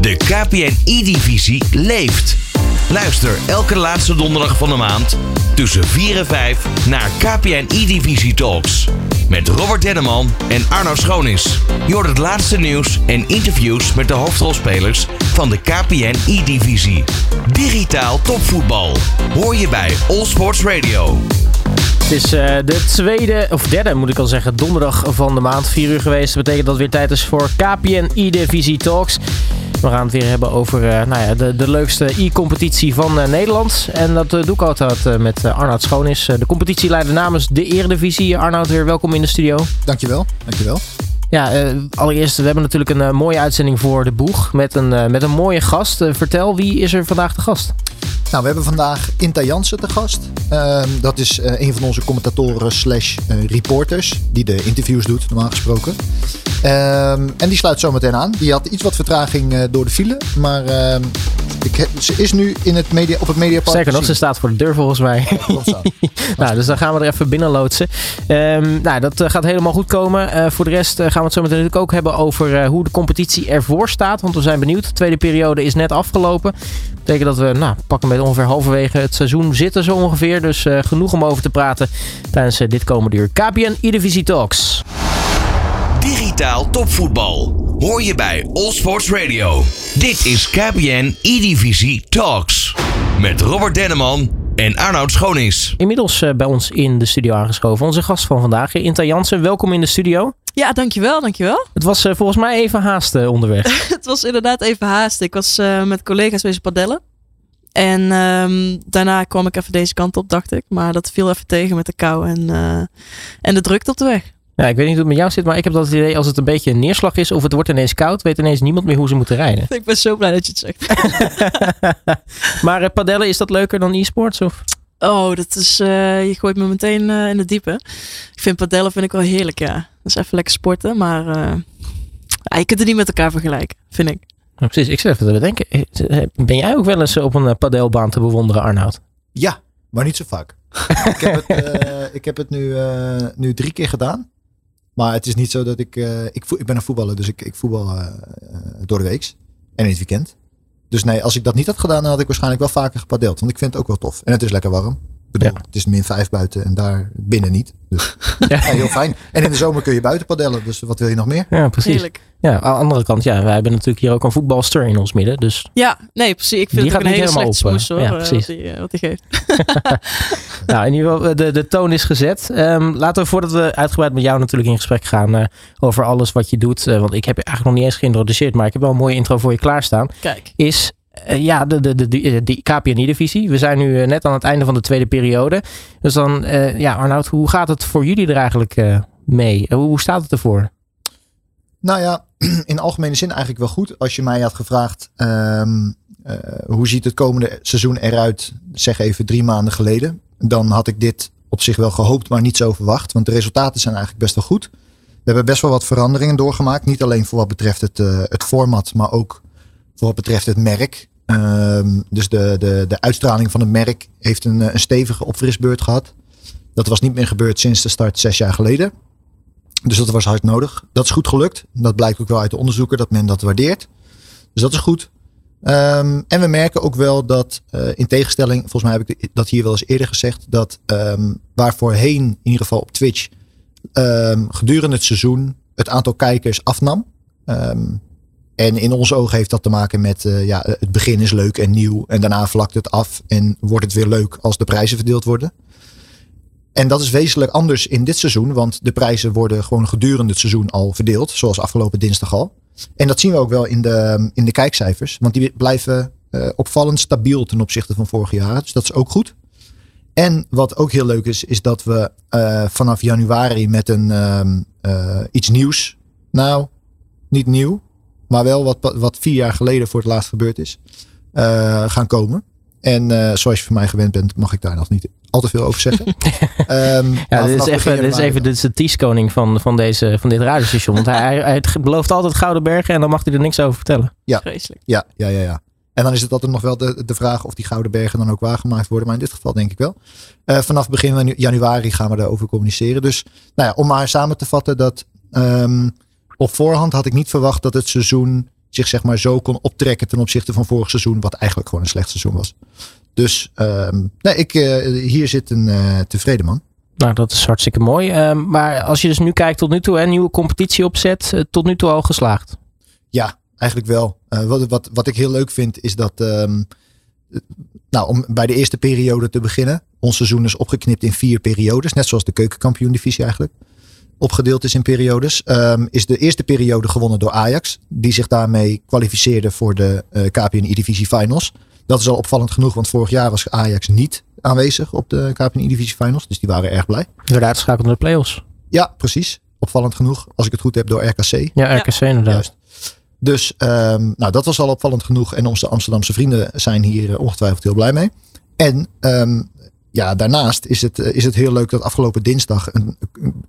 De KPN E-divisie leeft. Luister elke laatste donderdag van de maand tussen 4 en 5 naar KPN E-divisie Talks. Met Robert Denneman en Arno Schoonis. Je hoort het laatste nieuws en interviews met de hoofdrolspelers van de KPN E-divisie. Digitaal topvoetbal. Hoor je bij All Sports Radio. Het is uh, de tweede, of derde moet ik al zeggen, donderdag van de maand. 4 uur geweest. Dat betekent dat het weer tijd is voor KPN E-Divisie Talks. We gaan het weer hebben over uh, nou ja, de, de leukste e-competitie van uh, Nederland. En dat doe ik altijd met Arnoud Schoonis, de competitieleider namens de Eredivisie. Arnoud, weer welkom in de studio. Dankjewel, dankjewel. Ja, allereerst, we hebben natuurlijk een mooie uitzending voor de boeg met een, met een mooie gast. vertel, wie is er vandaag de gast? Nou, we hebben vandaag Inta Jansen te gast. Uh, dat is uh, een van onze commentatoren slash uh, reporters. Die de interviews doet, normaal gesproken. Ehm, en die sluit zo meteen aan. Die had iets wat vertraging uh, door de file. Maar ehm, ik, ze is nu in het media, op het Mediapark. Zeker nog, ze staat voor de deur volgens mij. nou, dus dan gaan we er even binnen loodsen. Um, nou, dat gaat helemaal goed komen. voor de rest gaan we het zo meteen natuurlijk ook hebben over hoe de competitie ervoor staat. Want we zijn benieuwd. De tweede periode is net afgelopen. Dat betekent dat we nou, pakken met ongeveer halverwege het seizoen zitten zo ongeveer. Dus uh, genoeg om over te praten tijdens uh, dit komende uur. KPN E-Divisie Talks. Digitaal topvoetbal. Hoor je bij All Sports Radio. Dit is KPN E-Divisie Talks. Met Robert Denneman en Arnoud Schoonis. Inmiddels uh, bij ons in de studio aangeschoven. Onze gast van vandaag, Inta Jansen. Welkom in de studio. Ja, dankjewel, dankjewel. Het was uh, volgens mij even haast uh, onderweg. het was inderdaad even haast. Ik was met collega's bezig padellen. En um, daarna kwam ik even deze kant op, dacht ik. Maar dat viel even tegen met de kou en, uh, en de drukte op de weg. Ja, ik weet niet hoe het met jou zit, maar ik heb dat idee als het een beetje een neerslag is of het wordt ineens koud, weet ineens niemand meer hoe ze moeten rijden. Ik ben zo blij dat je het zegt. maar uh, padellen, is dat leuker dan e-sports? Of? Oh, dat is, uh, je gooit me meteen uh, in de diepe. Ik vind padellen vind ik wel heerlijk, ja. Dat is even lekker sporten, maar ja, je kunt het niet met elkaar vergelijken, vind ik. Precies, ik zit even te bedenken. Eh, ben jij ook wel eens op een eh, padelbaan te bewonderen, Arnoud? Ja, maar niet zo vaak. ik heb het, uh, ik heb het nu, uh, nu drie keer gedaan. Maar het is niet zo dat ik... Uh, ik, ik ben een voetballer, dus ik, ik voetbal door de week. En in het weekend. Dus nee, als ik dat niet had gedaan, dan had ik waarschijnlijk wel vaker gepadeld. Want ik vind het ook wel tof. En het is lekker warm. Bedoel, ja. Het is min 5 buiten en daar binnen niet. Dus ja. heel fijn. En in de zomer kun je buiten padellen. Dus wat wil je nog meer? Ja, precies. Heerlijk. Ja, aan de andere kant, ja, wij hebben natuurlijk hier ook een voetbalster in ons midden. Dus ja, nee, precies. Ik vind die het ook een hele slechte smoes hoor, ja, precies. Wat, hij, wat hij geeft. nou, in ieder geval, de, de toon is gezet. Um, laten we voordat we uitgebreid met jou natuurlijk in gesprek gaan uh, over alles wat je doet. Uh, want ik heb je eigenlijk nog niet eens geïntroduceerd, maar ik heb wel een mooie intro voor je klaarstaan. Kijk. Is uh, ja, de, de, de, de, de KPNI-divisie. We zijn nu uh, net aan het einde van de tweede periode. Dus dan, ja, Arnoud, hoe gaat het voor jullie er eigenlijk mee? hoe staat het ervoor? Nou ja, in algemene zin eigenlijk wel goed. Als je mij had gevraagd, um, hoe ziet het komende seizoen eruit, zeg even drie maanden geleden. Dan had ik dit op zich wel gehoopt, maar niet zo verwacht. Want de resultaten zijn eigenlijk best wel goed. We hebben best wel wat veranderingen doorgemaakt. Niet alleen voor wat betreft het, het format, maar ook voor wat betreft het merk. Um, dus de, de, de uitstraling van het merk heeft een, een stevige opfrisbeurt gehad. Dat was niet meer gebeurd sinds de start zes jaar geleden. Dus dat was hard nodig. Dat is goed gelukt. Dat blijkt ook wel uit de onderzoeken dat men dat waardeert. Dus dat is goed. Um, en we merken ook wel dat, uh, in tegenstelling, volgens mij heb ik dat hier wel eens eerder gezegd, dat um, waar voorheen, in ieder geval op Twitch, gedurende het seizoen het aantal kijkers afnam. En in onze ogen heeft dat te maken met uh, ja, het begin is leuk en nieuw. En daarna vlakt het af en wordt het weer leuk als de prijzen verdeeld worden. En dat is wezenlijk anders in dit seizoen, want de prijzen worden gewoon gedurende het seizoen al verdeeld, zoals afgelopen dinsdag al. En dat zien we ook wel in de, in de kijkcijfers, want die blijven uh, opvallend stabiel ten opzichte van vorig jaar. Dus dat is ook goed. En wat ook heel leuk is, is dat we uh, vanaf januari met een uh, iets nieuws, nou, niet nieuw, maar wel wat, wat vier jaar geleden voor het laatst gebeurd is, uh, gaan komen. En uh, zoals je van mij gewend bent, mag ik daar nog niet al te veel over zeggen. um, ja, dit is, even, dit is even dit is de teaskoning van, van, deze, van dit radiostation. Want hij, hij belooft altijd Gouden Bergen en dan mag hij er niks over vertellen. Ja, Vreselijk. Ja, ja, ja, ja. En dan is het altijd nog wel de, de vraag of die Gouden Bergen dan ook waargemaakt worden. Maar in dit geval denk ik wel. Uh, vanaf begin januari gaan we daarover communiceren. Dus nou ja, om maar samen te vatten dat... Um, op voorhand had ik niet verwacht dat het seizoen zich zeg maar zo kon optrekken ten opzichte van vorig seizoen, wat eigenlijk gewoon een slecht seizoen was. Dus ehm, nee, ik, hier zit een tevreden man. Nou, dat is hartstikke mooi. Ehm, maar als je dus nu kijkt tot nu toe, een nieuwe competitie opzet, tot nu toe al geslaagd? Ja, eigenlijk wel. wat, wat, wat ik heel leuk vind is dat ehm, nou, om bij de eerste periode te beginnen. Ons seizoen is opgeknipt in vier periodes. Net zoals de keukenkampioen-divisie eigenlijk. Opgedeeld is in periodes. Um, is de eerste periode gewonnen door Ajax. Die zich daarmee kwalificeerde voor de uh, eh, KPN-divisie finals. Dat is al opvallend genoeg, want vorig jaar was Ajax niet aanwezig op de KPN-divisie finals. Dus die waren erg blij. Werden uitgeschakeld naar de playoffs. Ja, precies. Opvallend genoeg. Als ik het goed heb door RKC. Ja, RKC inderdaad. Juist. Dus um, nou, dat was al opvallend genoeg. En onze Amsterdamse vrienden zijn hier eh, ongetwijfeld heel blij mee. En um, ja, daarnaast is het, eh, is het heel leuk dat afgelopen dinsdag een,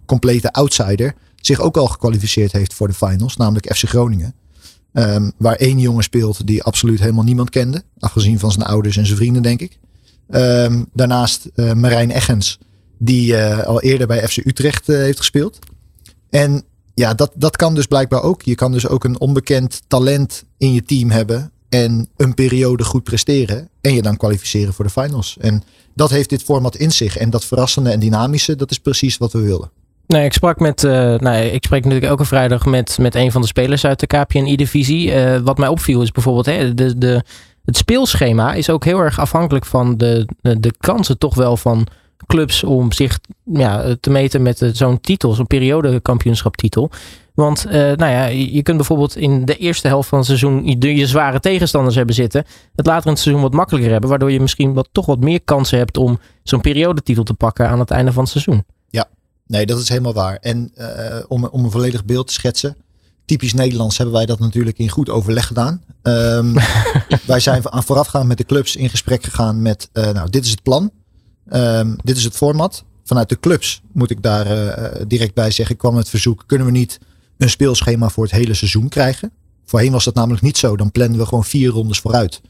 complete outsider zich ook al gekwalificeerd heeft voor de finals, namelijk FC Groningen. Um, waar één jongen speelt die absoluut helemaal niemand kende, afgezien van zijn ouders en zijn vrienden, denk ik. Um, daarnaast uh, Marijn Eggens, die uh, al eerder bij FC Utrecht heeft gespeeld. En ja, dat, dat kan dus blijkbaar ook. Je kan dus ook een onbekend talent in je team hebben en een periode goed presteren en je dan kwalificeren voor de finals. En dat heeft dit format in zich. En dat verrassende en dynamische, dat is precies wat we willen. Nee, ik sprak met, uh, ik spreek natuurlijk elke vrijdag met, met een van de spelers uit de KPN-divisie. Uh, wat mij opviel is bijvoorbeeld hè, de, de, het speelschema is ook heel erg afhankelijk van de, de, kansen toch wel van clubs om zich ja, te meten met zo'n titel, zo'n periodekampioenschaptitel. Want uh, nou ja, je kunt bijvoorbeeld in de eerste helft van het seizoen je, je zware tegenstanders hebben zitten. Het later in het seizoen wat makkelijker hebben. Waardoor je misschien wat, toch wat meer kansen hebt om zo'n periodetitel te pakken aan het einde van het seizoen. Ja, nee, dat is helemaal waar. En uh, om, om een volledig beeld te schetsen. Typisch Nederlands hebben wij dat natuurlijk in goed overleg gedaan. Um, wij zijn aan voorafgaand met de clubs in gesprek gegaan met, uh, nou, dit is het plan. Um, dit is het format. Vanuit de clubs moet ik daar direct bij zeggen. Kwam met verzoek. Kunnen we niet een speelschema voor het hele seizoen krijgen? Voorheen was dat namelijk niet zo. Dan plannen we gewoon vier rondes vooruit.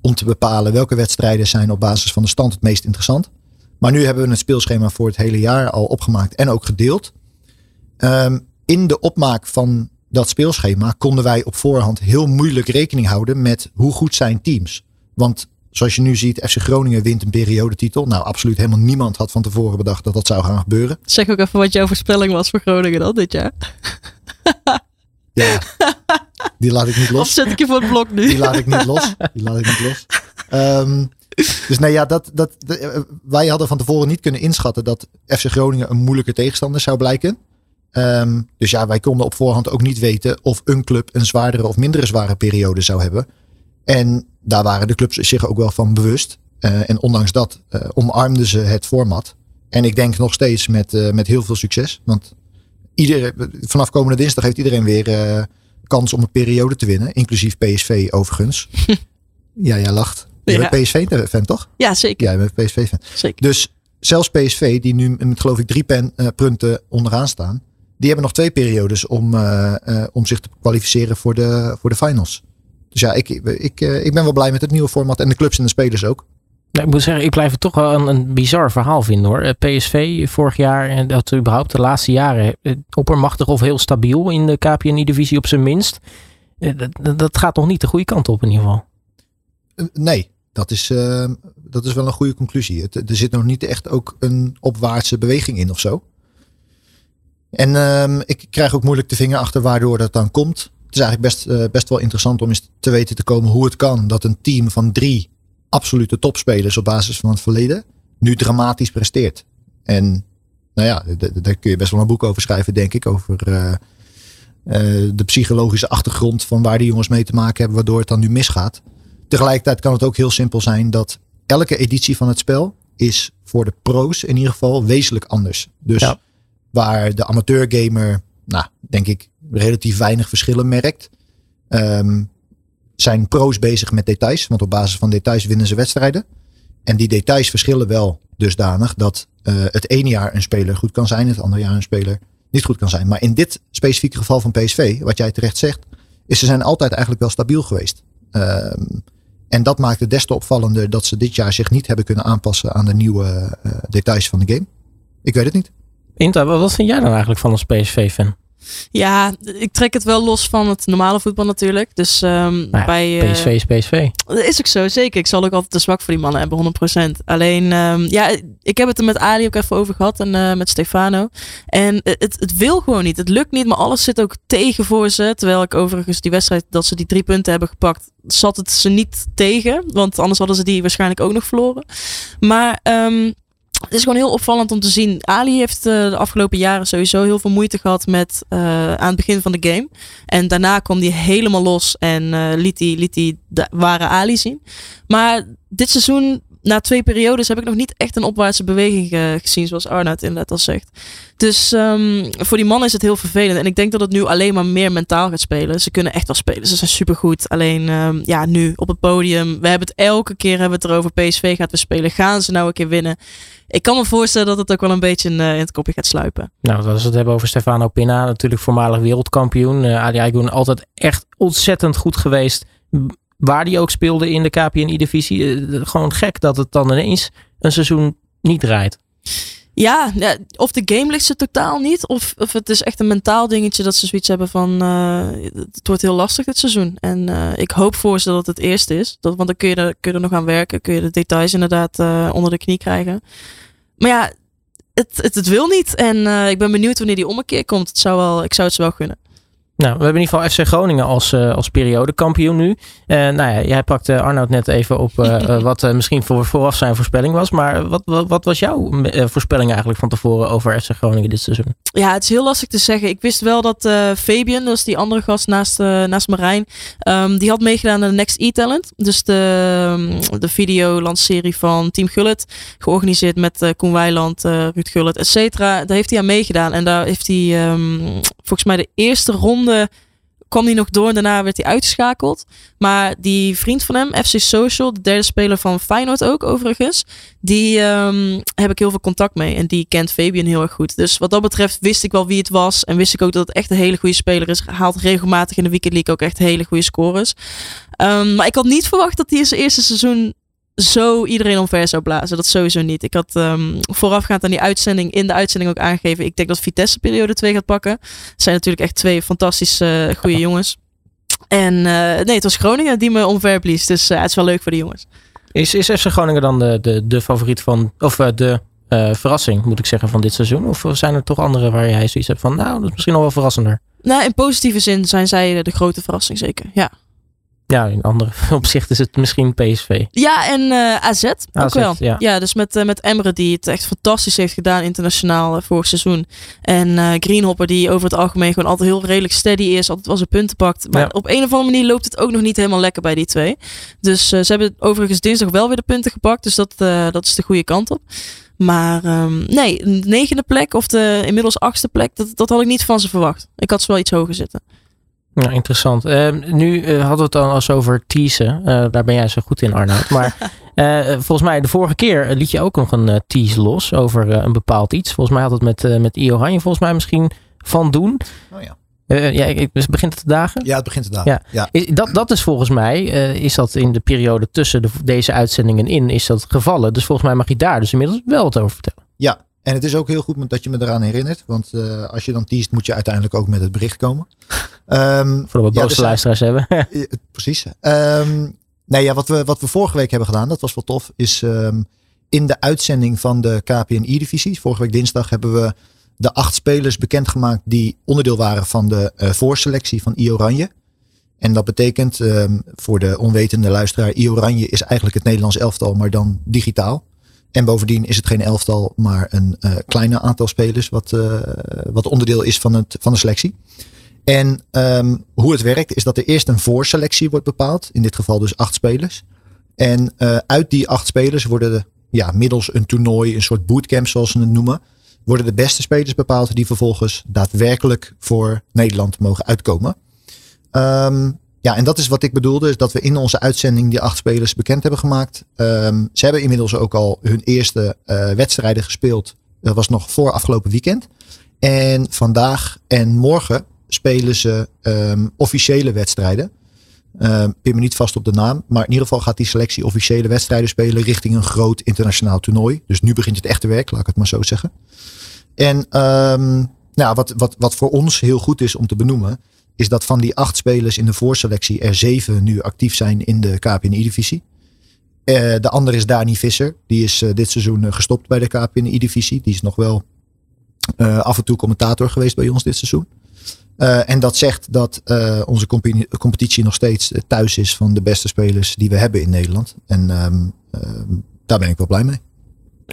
Om te bepalen welke wedstrijden zijn op basis van de stand het meest interessant. Maar nu hebben we een speelschema voor het hele jaar al opgemaakt en ook gedeeld. Um, in de opmaak van dat speelschema konden wij op voorhand heel moeilijk rekening houden met hoe goed zijn teams. Want Zoals je nu ziet, FC Groningen wint een periodetitel. Nou, absoluut helemaal niemand had van tevoren bedacht dat dat zou gaan gebeuren. Zeg ook even wat jouw voorspelling was voor Groningen dan dit jaar. Ja, die laat ik niet los. Of zet ik je voor het blok nu? Die laat ik niet los. Die laat ik niet los. Um, dus nee, ja, dat, dat, eh, wij hadden van tevoren niet kunnen inschatten dat FC Groningen een moeilijke tegenstander zou blijken. Um, dus ja, wij konden op voorhand ook niet weten of een club een zwaardere of mindere zware periode zou hebben. En daar waren de clubs zich ook wel van bewust. Uh, en ondanks dat uh, omarmden ze het format. En ik denk nog steeds met, uh, met heel veel succes. Want iedereen, vanaf komende dinsdag heeft iedereen weer kans om een periode te winnen. Inclusief PSV overigens. ja, jij lacht. Je ja. bent PSV-fan toch? Ja, zeker. Ja, je bent PSV-fan. Zeker. Dus zelfs PSV, die nu met geloof ik drie pen, punten onderaan staan. Die hebben nog twee periodes om, om zich te kwalificeren voor de, voor de finals. Dus ja, ik, ik, eh, ik ben wel blij met het nieuwe format. En de clubs en de spelers ook. Ik moet zeggen, ik blijf het toch wel een, een bizar verhaal vinden hoor. Eh, PSV vorig jaar en dat überhaupt de laatste jaren eh, oppermachtig of heel stabiel in de KPNI-divisie op zijn minst. Dat, dat gaat nog niet de goede kant op in ieder geval. Nee, dat is, uh, dat is wel een goede conclusie. Er zit nog niet echt ook een opwaartse beweging in of zo. En uh, ik krijg ook moeilijk de vinger achter waardoor dat dan komt het is eigenlijk best, best wel interessant om eens te weten te komen hoe het kan dat een team van drie absolute topspelers op basis van het verleden nu dramatisch presteert. En nou ja, daar kun je best wel een boek over schrijven, denk ik. Over uh, uh, de psychologische achtergrond van waar die jongens mee te maken hebben, waardoor het dan nu misgaat. Tegelijkertijd kan het ook heel simpel zijn dat elke editie van het spel is voor de pro's in ieder geval wezenlijk anders. Dus ja. waar de amateurgamer, nou, denk ik, relatief weinig verschillen merkt. Um, zijn pro's bezig met details, want op basis van details winnen ze wedstrijden. En die details verschillen wel dusdanig dat uh, het ene jaar een speler goed kan zijn, het andere jaar een speler niet goed kan zijn. Maar in dit specifieke geval van PSV, wat jij terecht zegt, is ze zijn altijd eigenlijk wel stabiel geweest. Um, en dat maakt het des te opvallender dat ze dit jaar zich niet hebben kunnen aanpassen aan de nieuwe uh, details van de game. Ik weet het niet. Inta, wat vind jij dan eigenlijk van als PSV-fan? Ja, ik trek het wel los van het normale voetbal natuurlijk. Dus um, ja, bij... PSV is PSV. Dat is ook zo, zeker. Ik zal ook altijd te zwak voor die mannen hebben, 100%. Alleen, um, ja, ik heb het er met Ali ook even over gehad en uh, met Stefano. En het, het wil gewoon niet. Het lukt niet, maar alles zit ook tegen voor ze. Terwijl ik overigens die wedstrijd, dat ze die drie punten hebben gepakt, zat het ze niet tegen. Want anders hadden ze die waarschijnlijk ook nog verloren. Maar... Um, het is gewoon heel opvallend om te zien. Ali heeft uh, de afgelopen jaren sowieso heel veel moeite gehad met uh, aan het begin van de game. En daarna kwam hij helemaal los en uh, liet hij liet de ware Ali zien. Maar dit seizoen, na twee periodes, heb ik nog niet echt een opwaartse beweging gezien, zoals Arnoud inderdaad al zegt. Dus um, voor die man is het heel vervelend. En ik denk dat het nu alleen maar meer mentaal gaat spelen. Ze kunnen echt wel spelen. Ze zijn supergoed. Alleen um, ja, nu op het podium. We hebben het elke keer hebben we het erover. PSV gaat we spelen. Gaan ze nou een keer winnen? Ik kan me voorstellen dat het ook wel een beetje in, in het kopje gaat sluipen. Nou, als we het hebben over Stefano Pinna. Natuurlijk voormalig wereldkampioen. Uh, Ali Aigun altijd echt ontzettend goed geweest. Waar die ook speelde in de KPNI-divisie. Uh, gewoon gek dat het dan ineens een seizoen niet draait. Ja, of de game ligt ze totaal niet. Of, of het is echt een mentaal dingetje dat ze zoiets hebben van... Uh, het wordt heel lastig dit seizoen. En uh, ik hoop voor ze dat het het eerste is. Dat, want dan kun je, er, kun je er nog aan werken. Kun je de details inderdaad onder de knie krijgen. Maar ja, het, het, het wil niet. En ik ben benieuwd wanneer die ommekeer komt. Het zou wel, ik zou het ze wel gunnen. Nou, we hebben in ieder geval FC Groningen als, uh, als periodekampioen nu. Uh, nou ja, jij pakte Arnoud net even op uh, wat misschien voor, vooraf zijn voorspelling was. Maar wat, wat, wat was jouw voorspelling eigenlijk van tevoren over FC Groningen dit seizoen? Ja, het is heel lastig te zeggen. Ik wist wel dat Fabian, dat is die andere gast naast, naast Marijn, um, die had meegedaan aan de Next E-Talent. Dus de, um, de videolansserie van Team Gullet. Georganiseerd met Koen Weiland, Ruud Gullet, et cetera. Daar heeft hij aan meegedaan. En daar heeft hij um, volgens mij de eerste ronde kwam hij nog door en daarna werd hij uitgeschakeld. Maar die vriend van hem, FC Social, de derde speler van Feyenoord ook overigens, die um, heb ik heel veel contact mee. En die kent Fabian heel erg goed. Dus wat dat betreft wist ik wel wie het was. En wist ik ook dat het echt een hele goede speler is. Haalt regelmatig in de Weekend League ook echt hele goede scores. Um, maar ik had niet verwacht dat hij in zijn eerste seizoen zo iedereen omver zou blazen. Dat sowieso niet. Ik had um, voorafgaand aan die uitzending, in de uitzending ook aangegeven. Ik denk dat Vitesse periode 2 gaat pakken. Het zijn natuurlijk echt twee fantastische uh, goede jongens. En uh, nee, het was Groningen die me omver blies. Dus uh, het is wel leuk voor de jongens. Is, is FC Groningen dan de, de, de favoriet van, of de verrassing moet ik zeggen van dit seizoen? Of zijn er toch andere waar jij zoiets hebt van, nou, dat is misschien nog wel verrassender? Nou, in positieve zin zijn zij de grote verrassing zeker, ja. Ja, in andere opzichten is het misschien PSV. Ja, en uh, AZ, ook wel. ja. Ja, dus met, uh, met Emre die het echt fantastisch heeft gedaan internationaal uh, vorig seizoen. En Greenhopper die over het algemeen gewoon altijd heel redelijk steady is. Altijd wel zijn punten pakt. Maar Ja. op een of andere manier loopt het ook nog niet helemaal lekker bij die twee. Dus ze hebben overigens dinsdag wel weer de punten gepakt. Dus dat, dat is de goede kant op. Maar um, nee, een negende plek of de inmiddels achtste plek, dat, dat had ik niet van ze verwacht. Ik had ze wel iets hoger zitten. Nou, interessant. Uh, nu uh, hadden we het dan als over teasen. Uh, daar ben jij zo goed in, Arnoud. Maar volgens mij, de vorige keer liet je ook nog een tease los over een bepaald iets. Volgens mij had het met, met I. Oranje volgens mij misschien van doen. Oh ja. ja, ik, dus begint het te dagen? Ja, het begint te dagen. Ja. Ja. Is, dat, dat is volgens mij, is dat in de periode tussen de, deze uitzendingen in, is dat gevallen. Dus volgens mij mag je daar dus inmiddels wel wat over vertellen. Ja, en het is ook heel goed dat je me eraan herinnert. Want uh, als je dan teast, moet je uiteindelijk ook met het bericht komen. Um, Voor we boze ja, dus luisteraars hebben. precies. Um, nee, ja, wat we, wat we vorige week hebben gedaan, dat was wel tof, is um, in de uitzending van de KPNI-divisie. Vorige week dinsdag hebben we de acht spelers bekendgemaakt die onderdeel waren van de uh, voorselectie van I Oranje. En dat betekent voor de onwetende luisteraar, I Oranje is eigenlijk het Nederlands elftal, maar dan digitaal. En bovendien is het geen elftal, maar een uh, kleiner aantal spelers, wat, uh, wat onderdeel is van, het, van de selectie. En um, hoe het werkt, is dat er eerst een voorselectie wordt bepaald. In dit geval dus acht spelers. En uh, uit die acht spelers worden de, ja, middels een toernooi, een soort bootcamp zoals ze het noemen, worden de beste spelers bepaald die vervolgens daadwerkelijk voor Nederland mogen uitkomen. Um, ja, en dat is wat ik bedoelde, is dat we in onze uitzending die acht spelers bekend hebben gemaakt. Um, ze hebben inmiddels ook al hun eerste uh, wedstrijden gespeeld. Dat was nog voor afgelopen weekend. En vandaag en morgen spelen ze um, officiële wedstrijden. Um, pin me niet vast op de naam. Maar in ieder geval gaat die selectie officiële wedstrijden spelen richting een groot internationaal toernooi. Dus nu begint het echte werk, laat ik het maar zo zeggen. En nou, wat, wat, wat voor ons heel goed is om te benoemen, is dat van die acht spelers in de voorselectie er zeven nu actief zijn in de KPNI-divisie. Uh, de andere is Dani Visser. Die is uh, dit seizoen uh, gestopt bij de KPNI-divisie. Die is nog wel af en toe commentator geweest bij ons dit seizoen. en dat zegt dat onze competitie nog steeds thuis is van de beste spelers die we hebben in Nederland. En ehm, daar ben ik wel blij mee.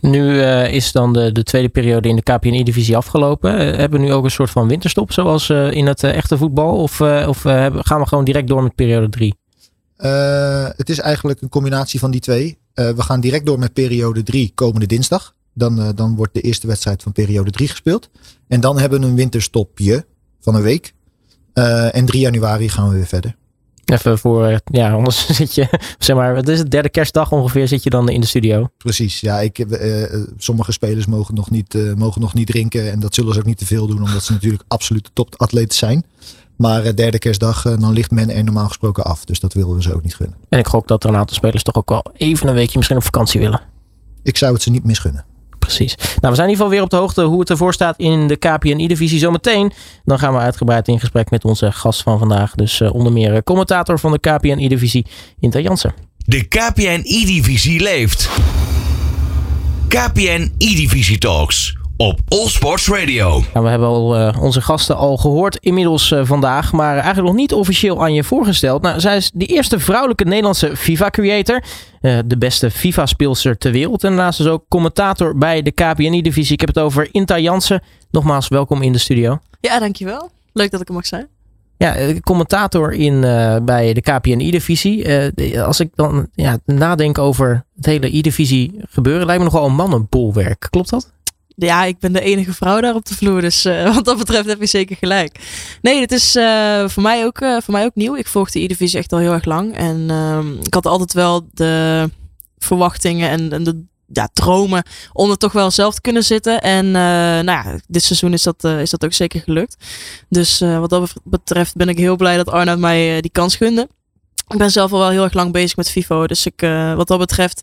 Nu uh, is dan de, de tweede periode in de KPNI-divisie afgelopen. Uh, hebben we nu ook een soort van winterstop zoals uh, in het echte voetbal? Of, of gaan we gewoon direct door met periode 3? het is eigenlijk een combinatie van die twee. we gaan direct door met periode 3 komende dinsdag. Dan, dan wordt de eerste wedstrijd van periode 3 gespeeld. En dan hebben we een winterstopje van een week. en 3 januari gaan we weer verder. Even voor, eh, ja, anders zit je, zeg maar, het is het derde kerstdag ongeveer, zit je dan in de studio. Precies, ja, ik, uh, sommige spelers mogen nog, niet, uh, mogen nog niet drinken en dat zullen ze ook niet te veel doen, omdat ze natuurlijk absoluut topatleten zijn. Maar derde kerstdag, dan ligt men er normaal gesproken af, dus dat willen we ze ook niet gunnen. En ik gok dat er een aantal spelers toch ook wel even een weekje misschien op vakantie willen. Ik zou het ze niet misgunnen precies. Nou, we zijn in ieder geval weer op de hoogte hoe het ervoor staat in de KPNI-divisie. Zometeen dan gaan we uitgebreid in gesprek met onze gast van vandaag. Dus uh, onder meer commentator van de KPNI-divisie, Inter Jansen. De KPNI-divisie leeft. KPNI-divisie Talks op All Sports Radio. Nou, we hebben al uh, onze gasten al gehoord inmiddels uh, vandaag, maar eigenlijk nog niet officieel aan je voorgesteld. Nou, zij is de eerste vrouwelijke Nederlandse FIFA-creator, uh, de beste FIFA-speelster ter wereld en daarnaast is ook commentator bij de KPNI-divisie. Ik heb het over Inta Jansen. Nogmaals, welkom in de studio. Ja, dankjewel. Leuk dat ik er mag zijn. Ja, commentator in, bij de KPNI-divisie. als ik dan ja, nadenk over het hele I-divisie gebeuren, lijkt me nogal een mannenbolwerk. Klopt dat? Ja, ik ben de enige vrouw daar op de vloer. Dus uh, wat dat betreft heb je zeker gelijk. Nee, het is uh, voor, mij ook, uh, voor mij ook nieuw. Ik volg de E-divisie echt al heel erg lang. En ehm, ik had altijd wel de verwachtingen en, en de ja, dromen om er toch wel zelf te kunnen zitten. En nou ja, dit seizoen is dat, is dat ook zeker gelukt. Dus wat dat betreft ben ik heel blij dat Arnoud mij die kans gunde. Ik ben zelf al wel heel erg lang bezig met FIFO. Dus ik, wat dat betreft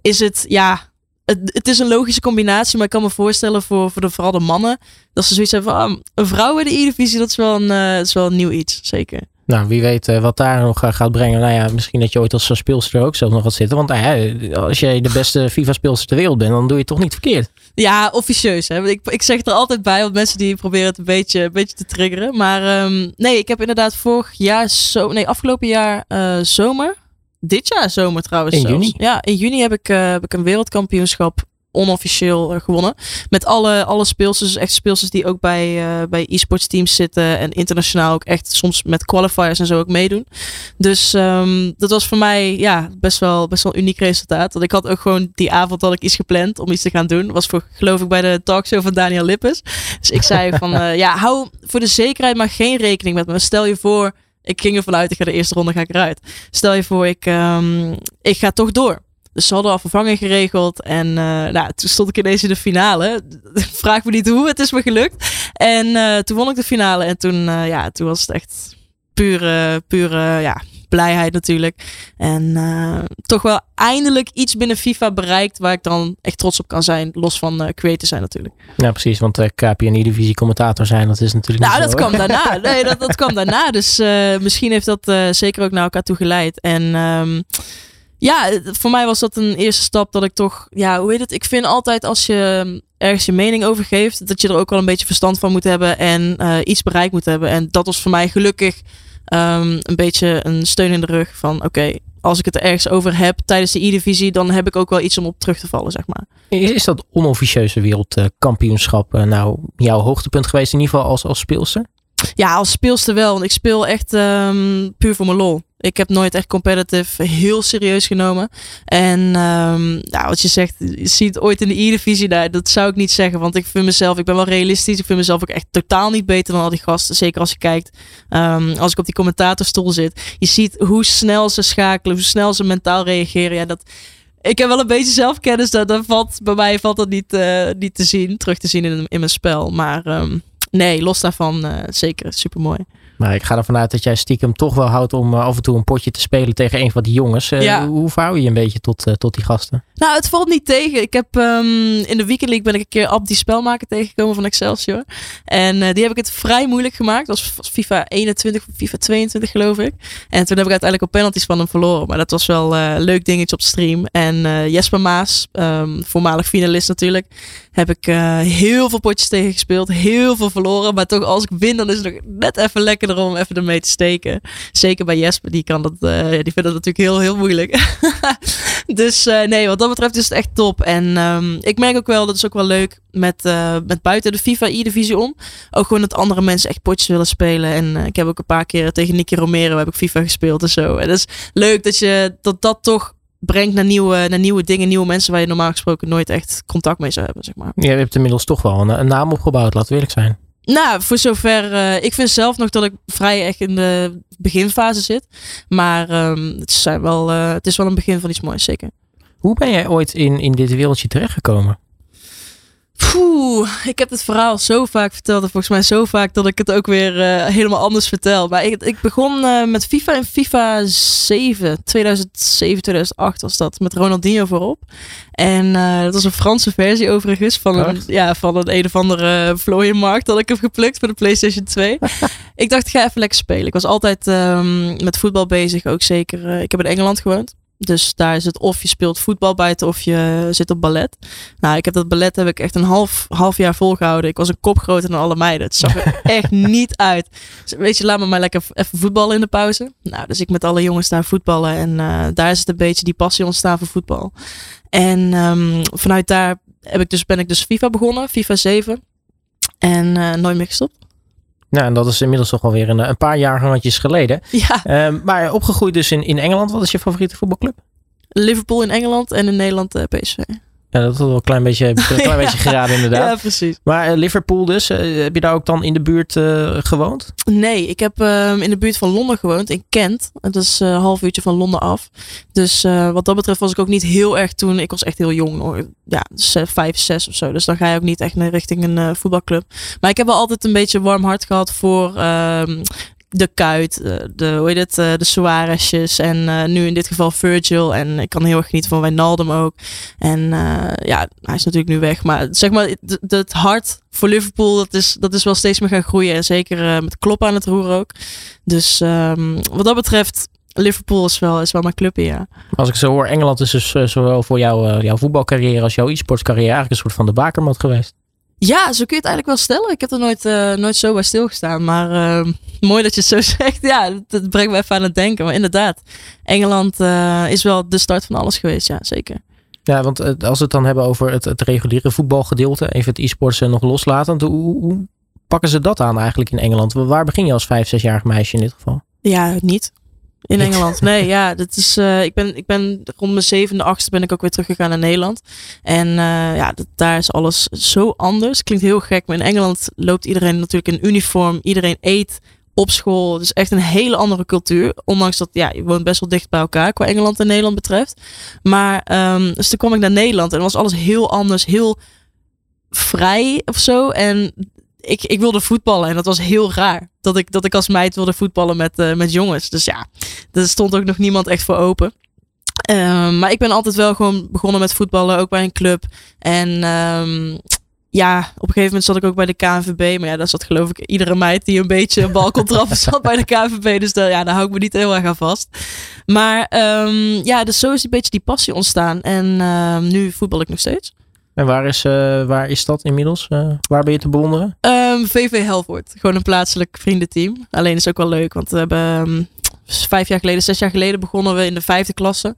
is het ja het, het, is een logische combinatie, maar ik kan me voorstellen voor, voor de, vooral de mannen. Dat ze zoiets hebben van ah, een vrouw in de E-divisie, dat, is wel een, uh, dat is wel een nieuw iets, zeker. Nou, wie weet uh, wat daar nog uh, gaat brengen. Nou ja, misschien dat je ooit als speelster ook zelf nog gaat zitten. Want als jij de beste FIFA-speelster ter wereld bent, dan doe je het toch niet verkeerd. Ja, officieus. Hè? Ik, ik zeg er altijd bij, want mensen die proberen het een beetje, een beetje te triggeren. Maar um, nee, ik heb inderdaad vorig jaar, zo, nee, afgelopen jaar zomer dit jaar zomer trouwens. In juni? Ja, in juni heb ik, uh, heb ik een wereldkampioenschap onofficieel uh, gewonnen. Met alle, alle speelsters, echt speelsters die ook bij, uh, bij e-sports teams zitten. En internationaal ook echt soms met qualifiers en zo ook meedoen. Dus um, dat was voor mij ja, best wel, best wel een uniek resultaat. Want ik had ook gewoon die avond had ik iets gepland om iets te gaan doen. Was voor, geloof ik bij de talkshow van Daniel Lippes. Dus ik zei van ja, hou voor de zekerheid maar geen rekening met me. Stel je voor ik ging ervan uit, ik ga de eerste ronde ga ik eruit. Stel je voor, ik, um, ik ga toch door. Dus ze hadden al vervanging geregeld. En uh, nou, toen stond ik ineens in de finale. Vraag me niet hoe, het is me gelukt. En uh, toen won ik de finale. En toen, uh, ja, toen was het echt pure, pure ja, blijheid natuurlijk. En uh, toch wel eindelijk iets binnen FIFA bereikt waar ik dan echt trots op kan zijn. Los van uh, creator zijn natuurlijk. Ja, precies. Want uh, KPN-divisie commentator zijn, dat is natuurlijk Nou, dat kwam daarna. Nee, dat, dat kwam daarna. Dus misschien heeft dat zeker ook naar elkaar toe geleid. En... Um, ja, voor mij was dat een eerste stap dat ik toch, ja, hoe heet het? Ik vind altijd als je ergens je mening over geeft, dat je er ook wel een beetje verstand van moet hebben en uh, iets bereikt moet hebben. En dat was voor mij gelukkig um, een beetje een steun in de rug van oké, als ik het er ergens over heb tijdens de E-divisie, dan heb ik ook wel iets om op terug te vallen, zeg maar. Is dat onofficieuze wereldkampioenschap uh, nou jouw hoogtepunt geweest, in ieder geval als, als speelster? Ja, als speelster wel. Want ik speel echt um, puur voor mijn lol. Ik heb nooit echt competitive heel serieus genomen. En um, nou, wat je zegt, je ziet ooit in de E-divisie, nou, dat zou ik niet zeggen. Want ik vind mezelf, ik ben wel realistisch. Ik vind mezelf ook echt totaal niet beter dan al die gasten. Zeker als je kijkt, um, als ik op die commentatorstoel zit. Je ziet hoe snel ze schakelen, hoe snel ze mentaal reageren. Ja, dat, ik heb wel een beetje zelfkennis. Dat, dat valt, bij mij valt dat niet, uh, niet te zien, terug te zien in, in mijn spel. Maar nee, los daarvan uh, zeker super mooi. Maar ik ga ervan uit dat jij stiekem toch wel houdt om uh, af en toe een potje te spelen tegen een van die jongens. Ja. Hoe verhoud je je een beetje tot, uh, tot die gasten? Nou, het valt niet tegen. Ik heb ehm, in de Weekend League ben ik een keer Ab die spelmaker tegengekomen van Excelsior. En eh, die heb ik het vrij moeilijk gemaakt. Dat was, was FIFA 21 of FIFA 22 geloof ik. En toen heb ik uiteindelijk op penalties van hem verloren. Maar dat was wel eh, een leuk dingetje op stream. En eh, Jesper Maas, ehm, voormalig finalist natuurlijk, heb ik eh, heel veel potjes tegen gespeeld. Heel veel verloren. Maar toch als ik win, dan is het nog net even lekkerder om even ermee te steken. Zeker bij Jesper, die kan dat, eh, die vindt dat natuurlijk heel, heel moeilijk. dus eh, nee, wat dat betreft is het echt top. En ehm, ik merk ook wel, dat is ook wel leuk met, eh, met buiten de FIFA E-divisie om. Ook gewoon dat andere mensen echt potjes willen spelen. En ik heb ook een paar keer tegen Nicky Romero heb ik FIFA gespeeld en zo. En dat is leuk dat je dat, dat toch brengt naar nieuwe, naar nieuwe dingen, nieuwe mensen waar je normaal gesproken nooit echt contact mee zou hebben, zeg maar. Je hebt inmiddels toch wel een, een naam opgebouwd, laten we eerlijk zijn. Nou, voor zover. eh, ik vind zelf nog dat ik vrij echt in de beginfase zit. Maar ehm, het, zijn wel, eh, het is wel een begin van iets moois, zeker. Hoe ben jij ooit in, in dit wereldje terechtgekomen? Poeh, ik heb het verhaal zo vaak verteld. En volgens mij zo vaak dat ik het ook weer eh, helemaal anders vertel. Maar ik, ik begon eh, met FIFA in FIFA 7. 2007, 2008 was dat. Met Ronaldinho voorop. En eh, dat was een Franse versie overigens. Van een, Echt? ja, van een een of andere vlooienmarkt. Dat ik heb geplukt voor de PlayStation 2. ik dacht, ik ga even lekker spelen. Ik was altijd ehm, met voetbal bezig. Ook zeker. ik heb in Engeland gewoond. Dus daar is het of je speelt voetbal buiten of je zit op ballet. Nou, ik heb dat ballet heb ik echt een half, half jaar volgehouden. Ik was een kop groter dan alle meiden. Het zag er echt niet uit. Dus weet je, laat me maar lekker even voetballen in de pauze. Nou, dus ik met alle jongens daar voetballen. En eh, daar is het een beetje die passie ontstaan voor voetbal. En ehm, vanuit daar heb ik dus, ben ik dus FIFA begonnen. FIFA 7. En eh, nooit meer gestopt. Nou, en dat is inmiddels toch alweer een, een paar jaar geleden. Ja, Ehm, maar opgegroeid dus in, in Engeland. Wat is je favoriete voetbalclub? Liverpool in Engeland en in Nederland eh, PSV. Ja, dat is wel een klein beetje, een klein Ja. beetje geraden inderdaad. Ja, precies. Maar eh, Liverpool dus, eh, heb je daar ook dan in de buurt eh, gewoond? Nee, ik heb ehm, in de buurt van Londen gewoond, in Kent. Dat is een half uurtje van Londen af. Dus wat dat betreft was ik ook niet heel erg toen. Ik was echt heel jong, hoor. ja, ze- vijf, zes of zo. Dus dan ga je ook niet echt naar richting een voetbalclub. Maar ik heb wel altijd een beetje warm hart gehad voor ehm, de Kuit, eh, de, hoe heet het, eh, de Suarezjes en eh, nu in dit geval Virgil. En ik kan heel erg genieten van Wijnaldum ook. En ja, hij is natuurlijk nu weg. Maar zeg maar, het- hart voor Liverpool, dat is, dat is wel steeds meer gaan groeien. En zeker met Klopp aan het roer ook. Dus ehm, wat dat betreft, Liverpool is wel, is wel mijn clubje, ja. Als ik zo hoor, Engeland is dus zowel voor jou, jouw voetbalcarrière als jouw e-sportscarrière eigenlijk een soort van de bakermat geweest. Ja, zo kun je het eigenlijk wel stellen. Ik heb er nooit, eh, nooit zo bij stilgestaan. Maar ehm, mooi dat je het zo zegt. Ja, dat, brengt me even aan het denken. Maar inderdaad, Engeland eh, is wel de start van alles geweest. Ja, zeker. Ja, want eh, als we het dan hebben over het, het reguliere voetbalgedeelte, even het e-sports nog loslatend, hoe, hoe pakken ze dat aan eigenlijk in Engeland? Waar begin je als vijf, zesjarig meisje in dit geval? Ja, niet. In? Engeland. Nee, ja, dat is, eh, ik, ben, ik ben rond mijn zevende, achtste ben ik ook weer teruggegaan naar Nederland. En eh, ja, dat, daar is alles zo anders. Klinkt heel gek, maar in Engeland loopt iedereen natuurlijk in uniform. Iedereen eet op school. Het is echt een hele andere cultuur. Ondanks dat, ja, je woont best wel dicht bij elkaar qua Engeland en Nederland betreft. Maar, ehm, dus toen kwam ik naar Nederland en was alles heel anders, heel vrij of zo. En ik, ik wilde voetballen en dat was heel raar. Dat ik, dat ik als meid wilde voetballen met, eh, met jongens. Dus ja, er stond ook nog niemand echt voor open. Ehm, maar ik ben altijd wel gewoon begonnen met voetballen, ook bij een club. En ehm, ja, op een gegeven moment zat ik ook bij de KNVB. Maar ja, daar zat geloof ik iedere meid die een beetje een bal kon trappen, zat bij de KNVB. Dus daar, ja, daar hou ik me niet heel erg aan vast. Maar ehm, ja, dus zo is een beetje die passie ontstaan. En nu voetbal ik nog steeds. En waar is, eh, waar is dat inmiddels? Eh, waar ben je te bewonderen? Ehm, VV Helvoort. Gewoon een plaatselijk vriendenteam. Alleen is ook wel leuk, want we hebben ehm, vijf jaar geleden, zes jaar geleden begonnen we in de vijfde klasse.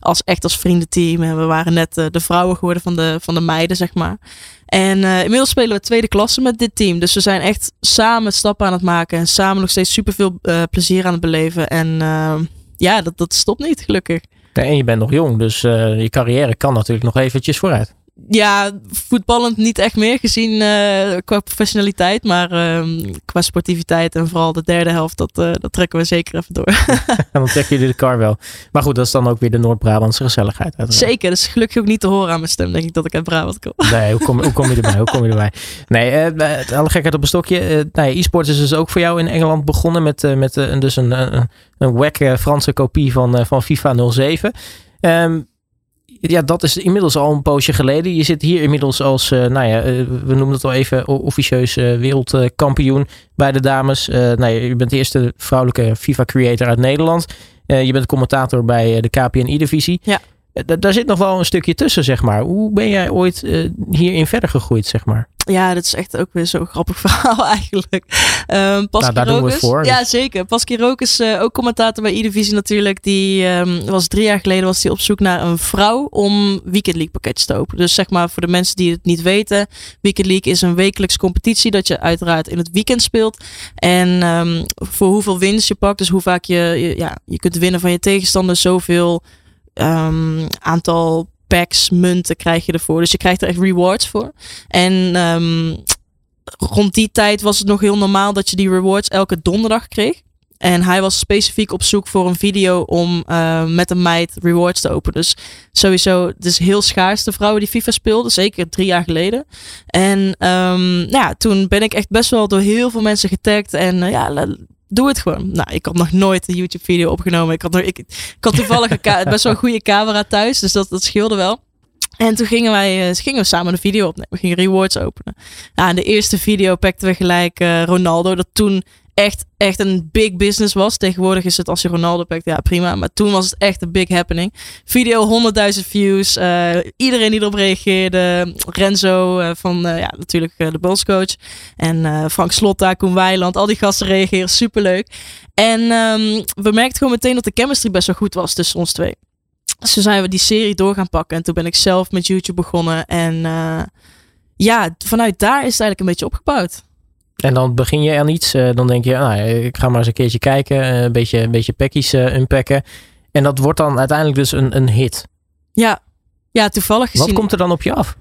Als echt als vriendenteam. En we waren net eh, de vrouwen geworden van de, van de meiden, zeg maar. En inmiddels spelen we tweede klasse met dit team. Dus we zijn echt samen stappen aan het maken. En samen nog steeds superveel eh plezier aan het beleven. En ehm, ja, dat, dat stopt niet, gelukkig. Ja, en je bent nog jong, dus je carrière kan natuurlijk nog eventjes vooruit. Ja, voetballend niet echt meer gezien uh, qua professionaliteit. Maar uh, qua sportiviteit en vooral de derde helft, dat, uh, dat trekken we zeker even door. en dan trekken jullie de kar wel. Maar goed, dat is dan ook weer de Noord-Brabantse gezelligheid. Uiteraard. Zeker, dat is gelukkig ook niet te horen aan mijn stem, denk ik, dat ik uit Brabant kom. Nee, hoe kom, hoe kom je erbij? Hoe kom je erbij? Nee, uh, alle gekheid op een stokje. nou e-sport is dus ook voor jou in Engeland begonnen met, met dus een, een, een wack Franse kopie van, van FIFA 07. Um, ja, dat is inmiddels al een poosje geleden. Je zit hier inmiddels als, uh, nou ja, uh, we noemen het al even officieus uh, wereldkampioen bij de dames. nou, je bent de eerste vrouwelijke FIFA-creator uit Nederland. je bent commentator bij de KPN-divisie. Ja. daar zit nog wel een stukje tussen, zeg maar. Hoe ben jij ooit hierin verder gegroeid, zeg maar? Ja, dat is echt ook weer zo'n grappig verhaal eigenlijk. Um, nou, daar doen we het voor. Ja, zeker. Rook is uh, ook commentator bij E-Divisie natuurlijk. Die um, was drie jaar geleden was hij op zoek naar een vrouw om Weekend League pakketjes te openen. Dus zeg maar voor de mensen die het niet weten. Weekend League is een wekelijks competitie dat je uiteraard in het weekend speelt. En um, voor hoeveel winst je pakt, dus hoe vaak je, je, ja, je kunt winnen van je tegenstander, zoveel aantal packs, munten krijg je ervoor. Dus je krijgt er echt rewards voor. En um, rond die tijd was het nog heel normaal dat je die rewards elke donderdag kreeg. En hij was specifiek op zoek voor een video om uh, met een meid rewards te openen. Dus sowieso, het is heel schaars de vrouwen die FIFA speelden. Zeker drie jaar geleden. En um, nou ja, toen ben ik echt best wel door heel veel mensen getagd. En uh, ja, doe het gewoon. Nou, ik had nog nooit een YouTube video opgenomen. Ik had, nog, ik, ik had toevallig een best wel een goede camera thuis. Dus dat, dat scheelde wel. En toen gingen wij uh, gingen we samen een video opnemen. We gingen rewards openen. Ja, in de eerste video pakten we gelijk uh, Ronaldo. Dat toen echt, echt een big business was. Tegenwoordig is het als je Ronaldo pakt, ja prima. Maar toen was het echt een big happening. Video 100.000 views. Uh, iedereen die erop reageerde. Renzo uh, van uh, ja, natuurlijk de bondscoach. En Frank Slotta, Koen Weiland. Al die gasten reageren superleuk. En um, we merkten gewoon meteen dat de chemistry best wel goed was tussen ons twee. Dus zijn we die serie door gaan pakken. En toen ben ik zelf met YouTube begonnen. En ja, vanuit daar is het eigenlijk een beetje opgebouwd. En dan begin je aan iets. Uh, dan denk je, nou, ik ga maar eens een keertje kijken. Uh, een beetje, een beetje packies uh, unpacken. En dat wordt dan uiteindelijk dus een, een hit. Ja. ja, toevallig gezien. Wat komt er dan op je af?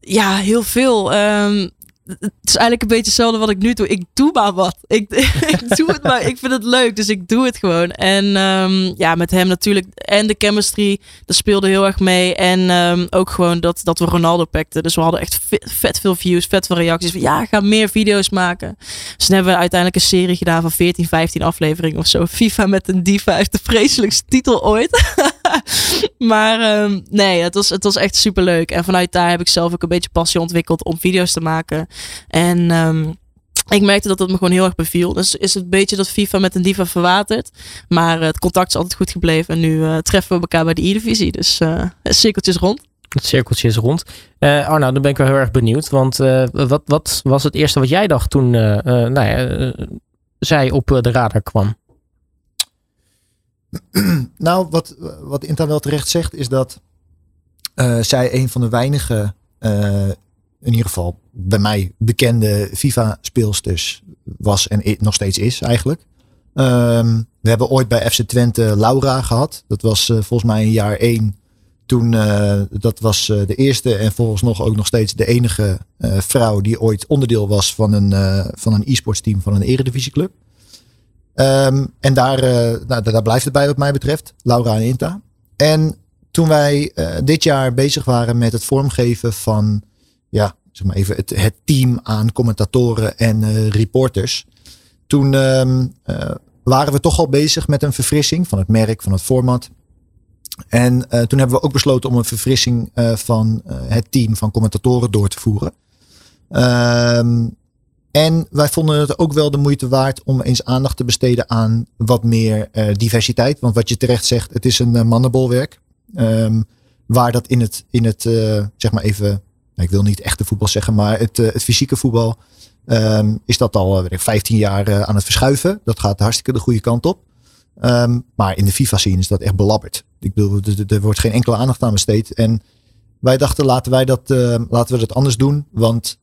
Ja, heel veel. Um, het is eigenlijk een beetje hetzelfde wat ik nu doe. Ik doe maar wat. Ik, ik doe het maar. Ik vind het leuk, dus ik doe het gewoon. En um, ja, met hem natuurlijk. En de chemistry, dat speelde heel erg mee. En um, ook gewoon dat, dat we Ronaldo pakten. Dus we hadden echt vet, veel views, vet veel reacties. Van, ja, ga meer video's maken. Dus dan hebben we uiteindelijk een serie gedaan van 14, 15 afleveringen of zo. FIFA met een diva heeft de vreselijkste titel ooit. maar um, nee, het was, het was echt super leuk. En vanuit daar heb ik zelf ook een beetje passie ontwikkeld om video's te maken. En um, ik merkte dat het me gewoon heel erg beviel. Dus is het een beetje dat FIFA met een diva verwaterd. Maar het contact is altijd goed gebleven. En nu uh, treffen we elkaar bij de E-divisie. Dus uh, cirkeltjes rond. Het cirkeltje is rond. Uh, Arno, dan ben ik wel heel erg benieuwd. Want wat, wat was het eerste wat jij dacht toen nou ja, zij op de radar kwam? nou, wat, wat Inta wel terecht zegt, is dat zij een van de weinige in ieder geval bij mij bekende FIFA-speelsters was en nog steeds is eigenlijk. Um, we hebben ooit bij FC Twente Laura gehad. Dat was uh, volgens mij in jaar één. Toen, dat was de eerste en volgens nog ook nog steeds de enige vrouw die ooit onderdeel was van een, van een e-sports team van een eredivisieclub. Um, en daar, nou, daar blijft het bij wat mij betreft. Laura en Inta. En toen wij dit jaar bezig waren met het vormgeven van ja, zeg maar even het, het team aan commentatoren en uh, reporters. Toen uh, waren we toch al bezig met een verfrissing van het merk, van het format. En toen hebben we ook besloten om een verfrissing van het team van commentatoren door te voeren. Ehm, en wij vonden het ook wel de moeite waard om eens aandacht te besteden aan wat meer diversiteit. Want wat je terecht zegt, het is een mannenbolwerk. Um, waar dat in het, in het zeg maar even ik wil niet echte voetbal zeggen, maar het, eh, het fysieke voetbal um, is dat al eh, 15 jaar aan het verschuiven. Dat gaat hartstikke de goede kant op. Um, maar in de FIFA-scene is dat echt belabberd. Ik bedoel, er wordt geen enkele aandacht aan besteed. En wij dachten, laten wij dat, laten we dat anders doen. Want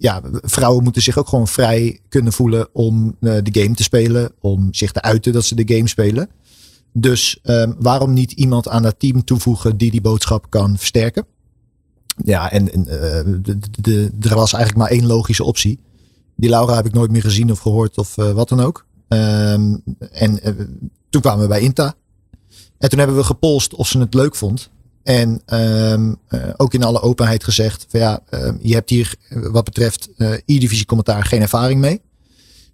ja, vrouwen moeten zich ook gewoon vrij kunnen voelen om de game te spelen. Om zich te uiten dat ze de game spelen. Dus waarom niet iemand aan dat team toevoegen die die boodschap kan versterken? ja, en, en de, de, er was eigenlijk maar één logische optie. Die Laura heb ik nooit meer gezien of gehoord of wat dan ook. Ehm, en toen kwamen we bij Inta. En toen hebben we gepolst of ze het leuk vond. En um, ook in alle openheid gezegd: van ja, uh, je hebt hier wat betreft uh, E-divisie commentaar geen ervaring mee.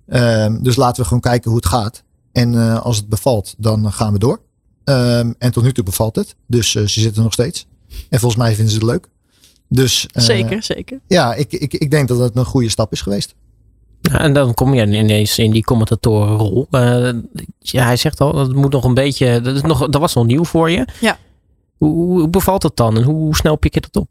Um, dus laten we gewoon kijken hoe het gaat. En uh, als het bevalt, dan gaan we door. Um, en tot nu toe bevalt het. Dus ze zitten nog steeds. En volgens mij vinden ze het leuk. Dus, zeker, zeker. Ja, ik, ik, ik denk dat het een goede stap is geweest. en dan kom je ineens in die commentatorenrol. ja, hij zegt al, dat moet nog een beetje. Dat, is nog, dat was nog nieuw voor je. Ja. Hoe, bevalt het dan en hoe snel pik je dat op?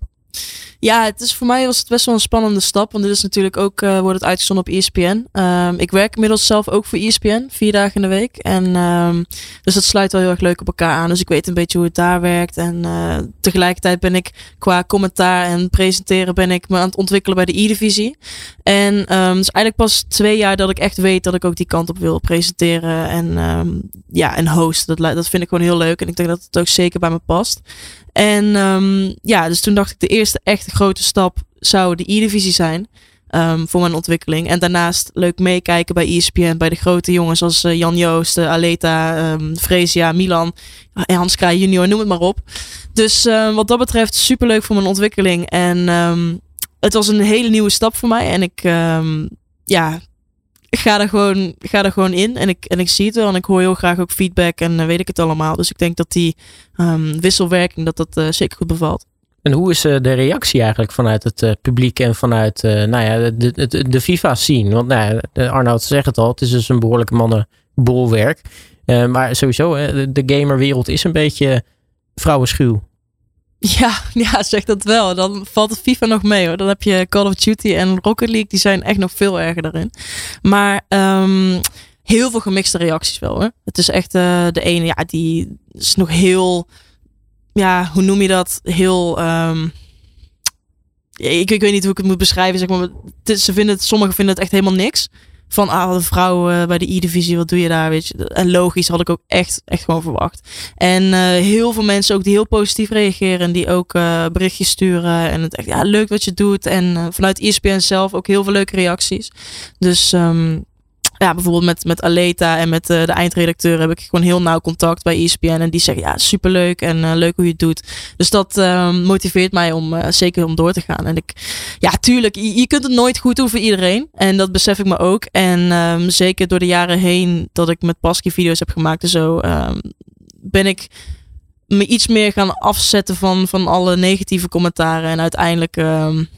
Ja, het is voor mij was het best wel een spannende stap. Want dit is natuurlijk ook, uh, wordt het uitgezonden op ESPN. Um, ik werk inmiddels zelf ook voor ESPN, vier dagen in de week. En um, dus dat sluit wel heel erg leuk op elkaar aan. Dus ik weet een beetje hoe het daar werkt. En uh, tegelijkertijd ben ik qua commentaar en presenteren ben ik me aan het ontwikkelen bij de E-divisie. En um, het is eigenlijk pas twee jaar dat ik echt weet dat ik ook die kant op wil presenteren en, ja, en hosten. Dat, dat vind ik gewoon heel leuk. En ik denk dat het ook zeker bij me past. En ja, dus toen dacht ik de eerste echte grote stap zou de E-divisie zijn. Um, voor mijn ontwikkeling. En daarnaast leuk meekijken bij ESPN, bij de grote jongens zoals uh, Jan Joost, uh, Aleta, um, Fresia, Milan, en Hans Kraaij junior, noem het maar op. Dus uh, wat dat betreft super leuk voor mijn ontwikkeling. En het was een hele nieuwe stap voor mij. En ik, ja, ga er gewoon, ga er gewoon in en ik, en ik zie het wel en ik hoor heel graag ook feedback en uh, weet ik het allemaal. Dus ik denk dat die wisselwerking, dat dat zeker goed bevalt. En hoe is uh, de reactie eigenlijk vanuit het publiek en vanuit nou ja, de, de, de FIFA-scene? Want nou ja, Arnoud zegt het al, het is dus een behoorlijke mannenbolwerk. maar sowieso, de, gamerwereld is een beetje vrouwenschuw. Ja, ja, zeg dat wel. Dan valt het FIFA nog mee hoor. Dan heb je Call of Duty en Rocket League. Die zijn echt nog veel erger daarin. Maar um, heel veel gemixte reacties wel hoor. Het is echt de ene, ja, die is nog heel... Ja, hoe noem je dat? Heel... Um, ik, ik weet niet hoe ik het moet beschrijven. Zeg maar. Ze vinden het, sommigen vinden het echt helemaal niks van ah, de vrouw uh, bij de E-divisie, wat doe je daar? Weet je? En logisch had ik ook echt, echt gewoon verwacht. En uh, heel veel mensen ook die heel positief reageren, die ook uh, berichtjes sturen en het echt ja, leuk wat je doet. En vanuit ESPN zelf ook heel veel leuke reacties. Dus um, ja, bijvoorbeeld met, met Aleta en met uh, de eindredacteur heb ik gewoon heel nauw contact bij ESPN. En die zeggen ja, superleuk en uh, leuk hoe je het doet. Dus dat uh, motiveert mij om zeker om door te gaan. En ik, ja, tuurlijk, je, kunt het nooit goed doen voor iedereen. En dat besef ik me ook. En um, zeker door de jaren heen dat ik met Pasky video's heb gemaakt en zo, um, ben ik me iets meer gaan afzetten van, van alle negatieve commentaren. En uiteindelijk um,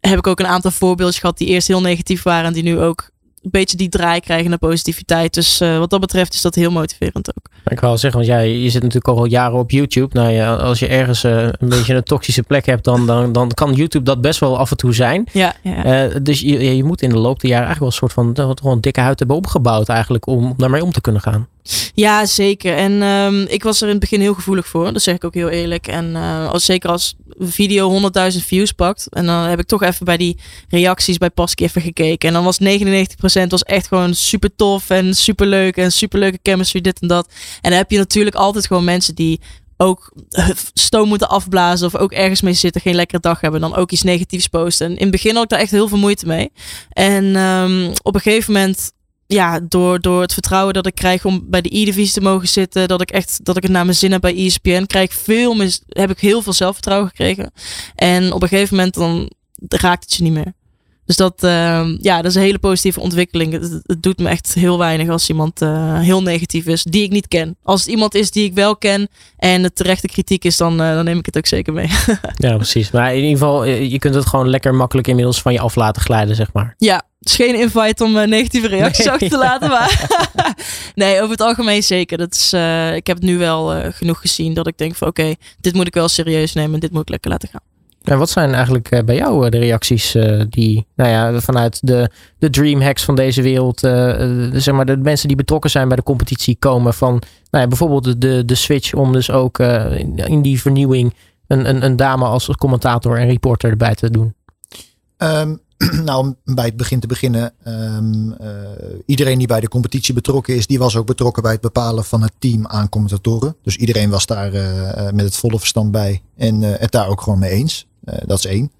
heb ik ook een aantal voorbeeldjes gehad die eerst heel negatief waren en die nu ook een beetje die draai krijgen naar positiviteit. Dus uh, wat dat betreft is dat heel motiverend ook. Ik wil zeggen, want jij je zit natuurlijk al jaren op YouTube. Nou ja, als je ergens uh, een beetje een toxische plek hebt, dan, dan, dan kan YouTube dat best wel af en toe zijn. Ja, ja. Uh, dus je, je moet in de loop der jaren eigenlijk wel een soort van gewoon dikke huid hebben opgebouwd eigenlijk om daarmee om te kunnen gaan. Ja, zeker. En um, ik was er in het begin heel gevoelig voor. Dat zeg ik ook heel eerlijk. En uh, als, zeker als een video 100.000 views pakt. En dan heb ik toch even bij die reacties bij Pasky even gekeken. En dan was 99% was echt gewoon super tof en super leuk. En super leuke chemistry, dit en dat. En dan heb je natuurlijk altijd gewoon mensen die ook stoom moeten afblazen of ook ergens mee zitten, geen lekkere dag hebben, dan ook iets negatiefs posten. En in het begin had ik daar echt heel veel moeite mee. En um, op een gegeven moment ja, door, door het vertrouwen dat ik krijg om bij de E-divisie te mogen zitten, dat ik echt dat ik het naar mijn zin heb bij ESPN, krijg veel meer, heb ik heel veel zelfvertrouwen gekregen. En op een gegeven moment dan raakt het je niet meer. Dus dat, uh, ja, dat is een hele positieve ontwikkeling. Het, het doet me echt heel weinig als iemand uh, heel negatief is, die ik niet ken. Als het iemand is die ik wel ken en het terechte kritiek is, dan, uh, dan neem ik het ook zeker mee. ja, precies. Maar in ieder geval, eh, je kunt het gewoon lekker makkelijk inmiddels van je af laten glijden, zeg maar. Ja, is geen invite om uh, negatieve reacties nee. achter te laten. Maar nee, over het algemeen zeker. Dat is, uh, ik heb het nu wel uh, genoeg gezien dat ik denk van oké, okay, dit moet ik wel serieus nemen en dit moet ik lekker laten gaan. En wat zijn eigenlijk bij jou de reacties die nou ja, vanuit de, de dreamhacks van deze wereld, zeg maar de mensen die betrokken zijn bij de competitie komen van nou ja, bijvoorbeeld de, de switch om dus ook in, in, die vernieuwing een, een, een dame als commentator en reporter erbij te doen? Um, nou, om bij het begin te beginnen. Um, uh, iedereen die bij de competitie betrokken is, die was ook betrokken bij het bepalen van het team aan commentatoren. Dus iedereen was daar uh, met het volle verstand bij en het daar ook gewoon mee eens. dat is één.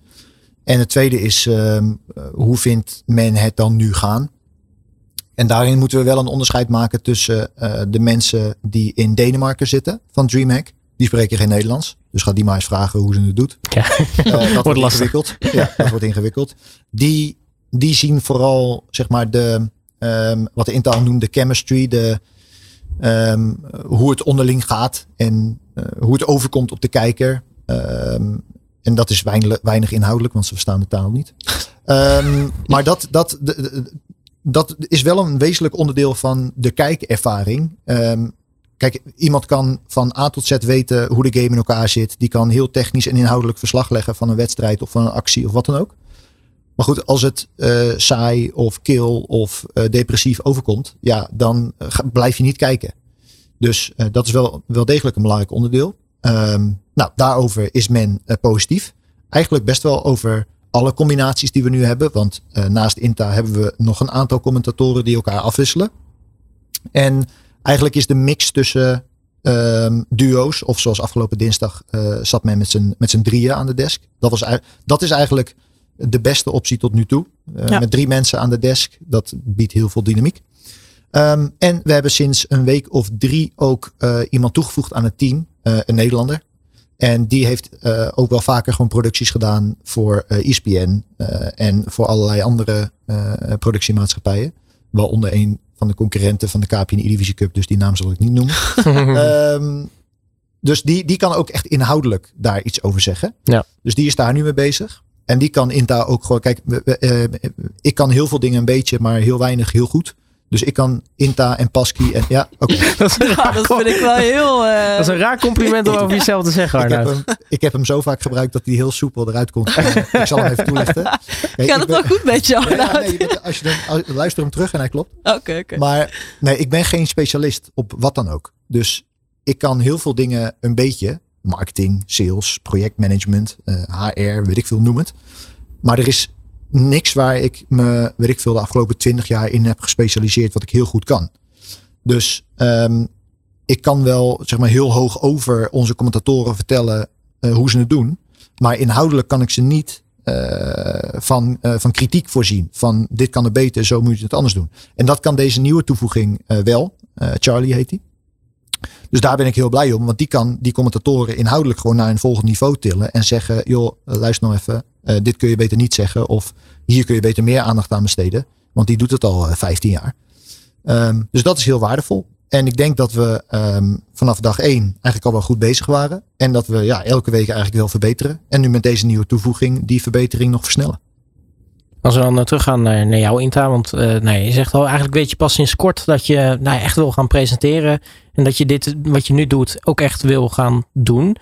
En het tweede is, um, hoe vindt men het dan nu gaan? En daarin moeten we wel een onderscheid maken tussen de mensen die in Denemarken zitten van DreamHack. Die spreken geen Nederlands. Dus ga die maar eens vragen hoe ze het doet. Ja. Uh, dat wordt ingewikkeld. Ja, dat wordt ingewikkeld. Die, die zien vooral, zeg maar, de, um, wat de Intel noemt, de chemistry, de, um, hoe het onderling gaat en uh, hoe het overkomt op de kijker. Um, en dat is weinig, weinig inhoudelijk, want ze verstaan de taal niet. maar dat, dat, de, dat is wel een wezenlijk onderdeel van de kijkervaring. Kijk, iemand kan van A tot Z weten hoe de game in elkaar zit. Die kan heel technisch en inhoudelijk verslag leggen van een wedstrijd of van een actie of wat dan ook. Maar goed, als het uh, saai of kil of uh, depressief overkomt, ja, dan uh, blijf je niet kijken. Dus dat is wel, wel degelijk een belangrijk onderdeel. Um, nou, daarover is men positief. Eigenlijk best wel over alle combinaties die we nu hebben. Want naast INTA hebben we nog een aantal commentatoren die elkaar afwisselen. En Eigenlijk is de mix tussen um, duo's, of zoals afgelopen dinsdag uh, zat men met z'n, met z'n drieën aan de desk. Dat, was, dat is eigenlijk de beste optie tot nu toe. Uh, ja. Met drie mensen aan de desk, dat biedt heel veel dynamiek. Um, en we hebben sinds een week of drie ook uh, iemand toegevoegd aan het team, een Nederlander. En die heeft ook wel vaker gewoon producties gedaan voor ESPN en voor allerlei andere productiemaatschappijen. Waaronder een van de concurrenten van de KPN E-Divisie Cup. Dus die naam zal ik niet noemen. um, dus die, die kan ook echt inhoudelijk daar iets over zeggen. Ja. Dus die is daar nu mee bezig. En die kan Inta ook gewoon. Kijk, uh, ik kan heel veel dingen een beetje, maar heel weinig heel goed. Dus ik kan Inta en Pasky en ja, oké. Okay. dat, ja, dat vind ik wel heel... Uh... Dat is een raar compliment om over jezelf te zeggen, ik heb, hem, ik heb hem zo vaak gebruikt dat hij heel soepel eruit komt. ik zal hem even toelichten. Kijk, Gaat het wel goed met jou? Ja, nee, als je dan, als, luister hem terug en hij klopt. Oké, okay, oké. Okay. Maar nee, ik ben geen specialist op wat dan ook. Dus ik kan heel veel dingen een beetje. Marketing, sales, projectmanagement, uh, HR, weet ik veel, noem het. Maar er is niks waar ik me, weet ik veel, de afgelopen twintig jaar in heb gespecialiseerd wat ik heel goed kan. Dus um, ik kan wel zeg maar heel hoog over onze commentatoren vertellen uh, hoe ze het doen. Maar inhoudelijk kan ik ze niet uh, van, uh, van kritiek voorzien. Van dit kan er beter, zo moet je het anders doen. En dat kan deze nieuwe toevoeging wel. Charlie heet die. Dus daar ben ik heel blij om. Want die kan die commentatoren inhoudelijk gewoon naar een volgend niveau tillen. En zeggen, joh, luister nou even. Uh, dit kun je beter niet zeggen. Of hier kun je beter meer aandacht aan besteden. Want die doet het al uh, 15 jaar. Um, dus dat is heel waardevol. En ik denk dat we um, vanaf dag één eigenlijk al wel goed bezig waren. En dat we ja, elke week eigenlijk wel verbeteren. En nu met deze nieuwe toevoeging die verbetering nog versnellen. Als we dan uh, teruggaan naar, naar jouw Inta, want nee, je zegt al eigenlijk weet je pas sinds kort dat je nou, echt wil gaan presenteren en dat je dit wat je nu doet ook echt wil gaan doen.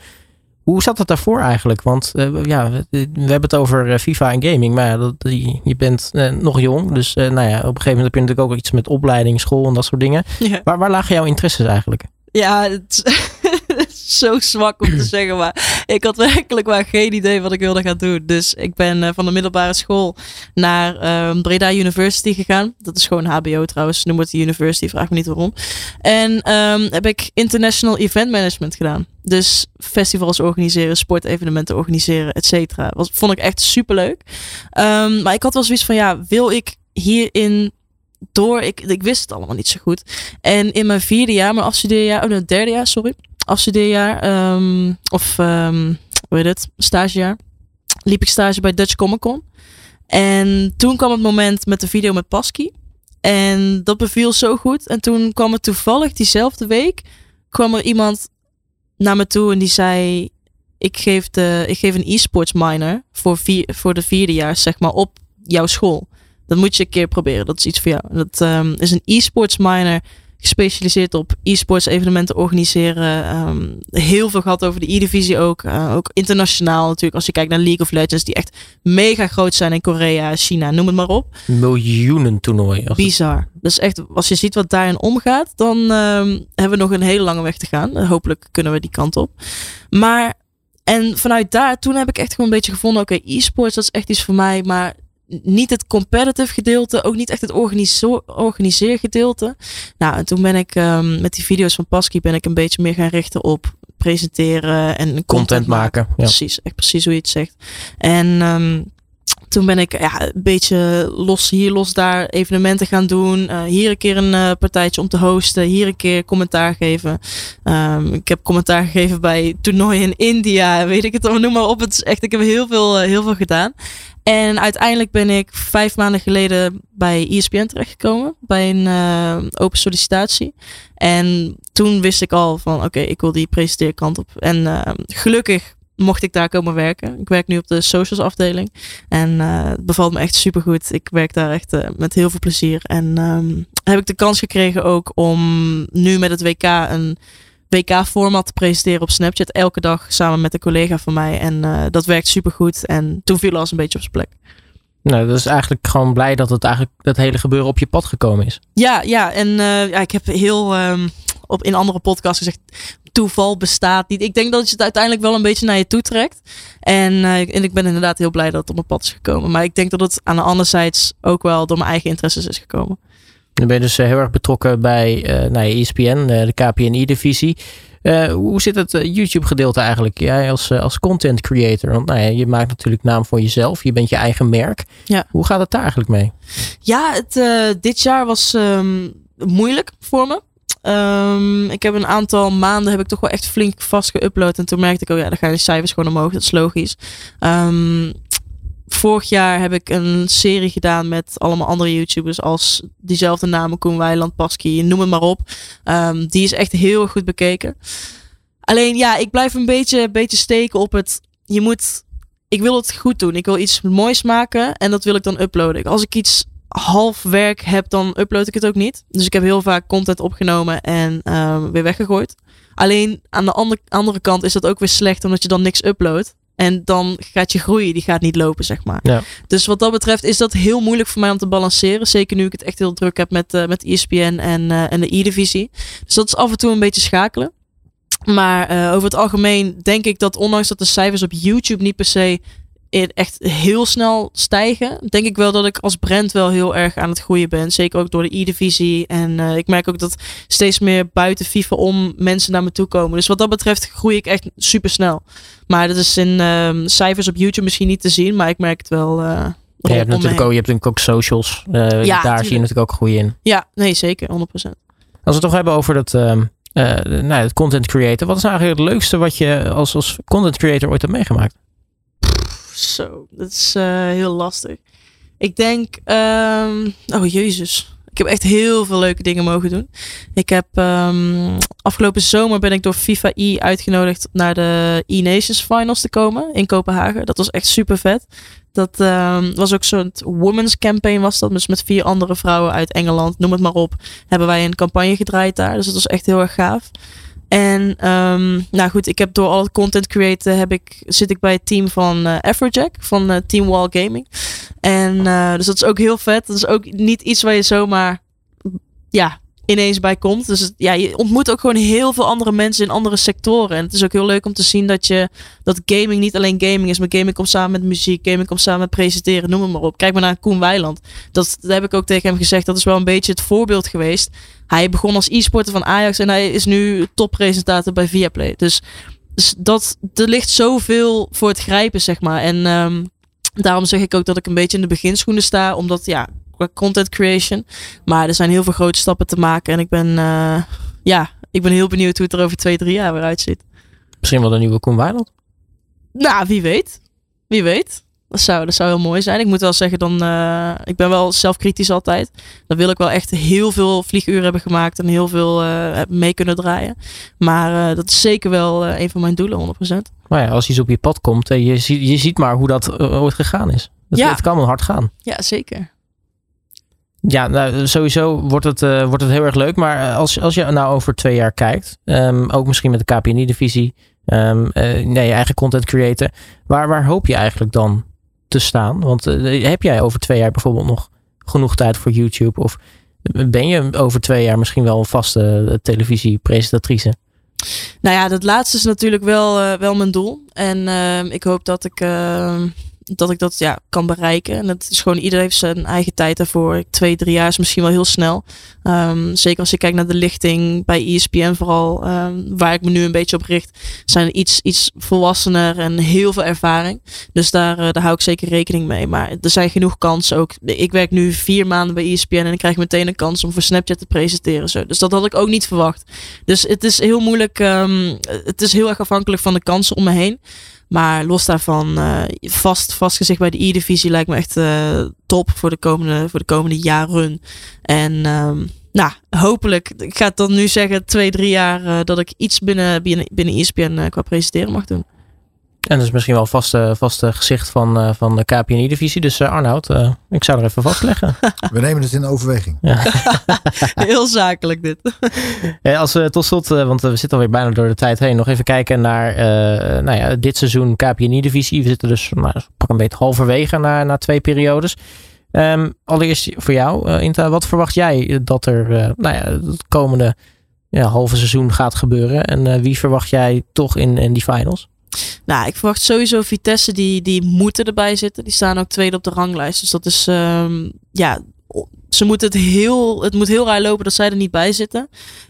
Hoe zat het daarvoor eigenlijk? Want uh, ja, we hebben het over FIFA en gaming, maar dat, je bent nog jong, dus nou ja, op een gegeven moment heb je natuurlijk ook iets met opleiding, school en dat soort dingen. Ja. Waar, waar lagen jouw interesses eigenlijk? Ja, het zo zwak om te zeggen. Maar ik had werkelijk maar geen idee wat ik wilde gaan doen. Dus ik ben uh, van de middelbare school naar um, Breda University gegaan. Dat is gewoon HBO trouwens. Noem het de university, vraag me niet waarom. En um, heb ik International Event Management gedaan. Dus festivals organiseren, sportevenementen organiseren, et cetera. Vond ik echt superleuk. Um, maar ik had wel zoiets van, ja, wil ik hierin door. Ik, ik wist het allemaal niet zo goed. En in mijn vierde jaar, mijn afstudeerjaar, oh, nee, derde jaar, sorry. Afstudeerjaar, um, of um, hoe heet het, stagejaar, liep ik stage bij Dutch Comic Con. En toen kwam het moment met de video met Pasky. En dat beviel zo goed. En toen kwam het toevallig diezelfde week, kwam er iemand naar me toe en die zei: Ik geef, de, ik geef een e-sports minor voor, vier, voor de vierde jaar, zeg maar, op jouw school. Dat moet je een keer proberen. Dat is iets voor jou. Dat um, is een e-sports minor gespecialiseerd op e-sports evenementen organiseren. Um, heel veel gehad over de e-divisie ook. Uh, ook internationaal natuurlijk. Als je kijkt naar League of Legends, die echt mega groot zijn in Korea, China, noem het maar op. Miljoenen toernooi. Bizar. Dus echt, als je ziet wat daarin omgaat, dan um, hebben we nog een hele lange weg te gaan. hopelijk kunnen we die kant op. Maar, en vanuit daar, toen heb ik echt gewoon een beetje gevonden, oké, okay, e-sports, dat is echt iets voor mij. Maar niet het competitive gedeelte, ook niet echt het organiseergedeelte. Nou, en toen ben ik um, met die video's van Pasky ben ik een beetje meer gaan richten op presenteren en content, content maken. Ja. Precies, echt precies hoe je het zegt. En um, toen ben ik ja, een beetje los hier, los daar evenementen gaan doen. Uh, hier een keer een uh, partijtje om te hosten. Hier een keer commentaar geven. Um, ik heb commentaar gegeven bij toernooien in India. Weet ik het allemaal, noem maar op. Het is echt, ik heb heel veel, uh, heel veel gedaan. En uiteindelijk ben ik vijf maanden geleden bij ESPN terechtgekomen. Bij een open sollicitatie. En toen wist ik al van oké, ik wil die presenteerkant op. En gelukkig mocht ik daar komen werken. Ik werk nu op de socials afdeling. En uh, het bevalt me echt super goed. Ik werk daar echt uh, met heel veel plezier. En um, heb ik de kans gekregen ook om nu met het WK een WK-format te presenteren op Snapchat. Elke dag samen met een collega van mij. En uh, dat werkt super goed. En toen viel alles een beetje op zijn plek. Nou, dat is eigenlijk gewoon blij dat het eigenlijk dat hele gebeuren op je pad gekomen is. Ja, ja. En ja, ik heb heel um, op in andere podcasts gezegd toeval bestaat niet. Ik denk dat je het uiteindelijk wel een beetje naar je toe trekt. En, uh, en ik ben inderdaad heel blij dat het op mijn pad is gekomen. Maar ik denk dat het aan de andere zijde ook wel door mijn eigen interesses is gekomen. Nu ben je dus uh, heel erg betrokken bij uh, nou, ESPN, de KPNI-divisie. hoe zit het YouTube-gedeelte eigenlijk? Jij als, als content creator, want nou ja, je maakt natuurlijk naam voor jezelf. Je bent je eigen merk. Ja. Hoe gaat het daar eigenlijk mee? Ja, het, dit jaar was um, moeilijk voor me. Um, ik heb een aantal maanden heb ik toch wel echt flink vast geüpload. En toen merkte ik, oh ja, dan gaan de cijfers gewoon omhoog. Dat is logisch. Um, vorig jaar heb ik een serie gedaan met allemaal andere YouTubers als diezelfde namen. Koen Weiland, Pasky, noem het maar op. Um, die is echt heel goed bekeken. Alleen ja, ik blijf een beetje, beetje steken op het... Je moet... Ik wil het goed doen. Ik wil iets moois maken en dat wil ik dan uploaden. Als ik iets half werk heb, dan upload ik het ook niet. Dus ik heb heel vaak content opgenomen en um, weer weggegooid. Alleen aan de andere, andere kant is dat ook weer slecht, omdat je dan niks uploadt. En dan gaat je groeien, die gaat niet lopen, zeg maar. Ja. Dus wat dat betreft is dat heel moeilijk voor mij om te balanceren. Zeker nu ik het echt heel druk heb met, uh, met ESPN en, uh, en de E-divisie. Dus dat is af en toe een beetje schakelen. Maar uh, over het algemeen denk ik dat ondanks dat de cijfers op YouTube niet per se echt heel snel stijgen, denk ik wel dat ik als brand wel heel erg aan het groeien ben. Zeker ook door de E-divisie. En uh, ik merk ook dat steeds meer buiten FIFA om mensen naar me toe komen. Dus wat dat betreft groei ik echt super snel. Maar dat is in um, cijfers op YouTube misschien niet te zien, maar ik merk het wel. Uh, ja, je, hebt natuurlijk ook, je hebt natuurlijk ook socials. Uh, ja, daar tuurlijk. zie je natuurlijk ook groei in. Ja, nee, zeker, 100%. Als we het toch hebben over dat, uh, nou, het content creator. Wat is nou eigenlijk het leukste wat je als, als content creator ooit hebt meegemaakt? Zo, dat is uh, heel lastig. Ik denk, um, oh jezus. Ik heb echt heel veel leuke dingen mogen doen. Ik heb um, afgelopen zomer ben ik door FIFA E uitgenodigd naar de E-Nations Finals te komen in Kopenhagen. Dat was echt super vet. Dat um, was ook zo'n women's campaign was dat. Dus met vier andere vrouwen uit Engeland, noem het maar op, hebben wij een campagne gedraaid daar. Dus dat was echt heel erg gaaf. En um, nou goed, ik heb door al het content creëren ik, zit ik bij het team van uh, Afrojack, van uh, Team Wall Gaming. En uh, dus dat is ook heel vet. Dat is ook niet iets waar je zomaar ja, ineens bij komt. Dus ja, je ontmoet ook gewoon heel veel andere mensen in andere sectoren. En het is ook heel leuk om te zien dat je dat gaming niet alleen gaming is, maar gaming komt samen met muziek, gaming komt samen met presenteren, noem maar op. Kijk maar naar Koen Weiland. Dat, dat heb ik ook tegen hem gezegd. Dat is wel een beetje het voorbeeld geweest. Hij begon als e-sporter van Ajax en hij is nu toppresentator bij Viaplay. Dus, dus dat er ligt zoveel voor het grijpen, zeg maar. En um, daarom zeg ik ook dat ik een beetje in de beginschoenen sta, omdat ja, qua content creation. Maar er zijn heel veel grote stappen te maken. En ik ben, uh, ja, ik ben heel benieuwd hoe het er over twee, drie jaar weer uitziet. Misschien wel een nieuwe Koen Weiland? Nou, wie weet. Wie weet. Dat zou, dat zou heel mooi zijn. Ik moet wel zeggen, dan, uh, ik ben wel zelfkritisch altijd. Dan wil ik wel echt heel veel vlieguren hebben gemaakt en heel veel uh, mee kunnen draaien. Maar uh, dat is zeker wel een van mijn doelen, 100%. Maar ja, als iets op je pad komt, je, ziet, je ziet maar hoe dat ooit gegaan is. Het, ja. het kan wel hard gaan. Ja, zeker. Ja, nou, sowieso wordt het, uh, wordt het heel erg leuk. Maar als, als je nou over twee jaar kijkt, um, ook misschien met de KPNI-divisie, um, uh, nee, je eigen content creator, waar, waar hoop je eigenlijk dan staan? Want uh, heb jij over twee jaar bijvoorbeeld nog genoeg tijd voor YouTube? Of ben je over twee jaar misschien wel een vaste televisiepresentatrice? Nou ja, dat laatste is natuurlijk wel, wel mijn doel. En ik hoop dat ik dat ik dat ja, kan bereiken. En het is gewoon, iedereen heeft zijn eigen tijd daarvoor. Twee, drie jaar is misschien wel heel snel. Ehm, zeker als je kijkt naar de lichting bij ESPN vooral, ehm, waar ik me nu een beetje op richt, zijn iets, iets volwassener en heel veel ervaring. Dus daar, daar hou ik zeker rekening mee. Maar er zijn genoeg kansen ook. Ik werk nu vier maanden bij ESPN en ik krijg meteen een kans om voor Snapchat te presenteren. Zo. Dus dat had ik ook niet verwacht. Dus het is heel moeilijk. het is heel erg afhankelijk van de kansen om me heen. Maar los daarvan, uh, vast, vastgezicht bij de E-divisie lijkt me echt uh, top voor de komende, voor de komende jaren. En um, nou, hopelijk, ik ga het dan nu zeggen, twee, drie jaar uh, dat ik iets binnen, binnen, binnen ESPN qua presenteren mag doen. En dat is misschien wel vaste, vaste gezicht van, uh, van de KPNI-divisie. Dus uh, Arnoud, uh, ik zou er even vastleggen. We nemen het in overweging. Ja. Heel zakelijk dit. Ja, als we tot slot, want we zitten alweer bijna door de tijd heen, nog even kijken naar nou ja, dit seizoen KPNI-divisie. We zitten dus nou, pak een beetje halverwege na, na twee periodes. Um, allereerst voor jou, Inta, wat verwacht jij dat er nou ja, het komende ja, halve seizoen gaat gebeuren? En wie verwacht jij toch in, in die finals? Nou, ik verwacht sowieso Vitesse, die, die moeten erbij zitten. Die staan ook tweede op de ranglijst. Dus dat is, um, ja, ze moeten het heel, het moet heel raar lopen dat zij er niet bij zitten.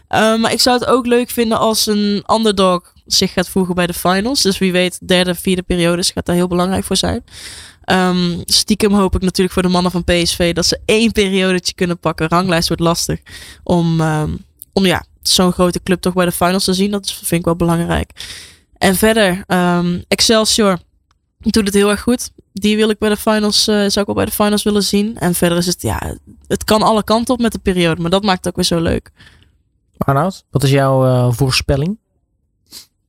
Um, maar ik zou het ook leuk vinden als een underdog zich gaat voegen bij de finals. Dus wie weet, derde, vierde periodes gaat daar heel belangrijk voor zijn. Um, stiekem hoop ik natuurlijk voor de mannen van PSV dat ze één periodetje kunnen pakken. Ranglijst wordt lastig. Om, om ja, zo'n grote club toch bij de finals te zien. Dat vind ik wel belangrijk. En verder, um, Excelsior doet het heel erg goed. Die wil ik bij de finals, uh, zou ik wel bij de finals willen zien. En verder is het, ja, het kan alle kanten op met de periode, maar dat maakt het ook weer zo leuk. Arnoud, wat is jouw uh, voorspelling?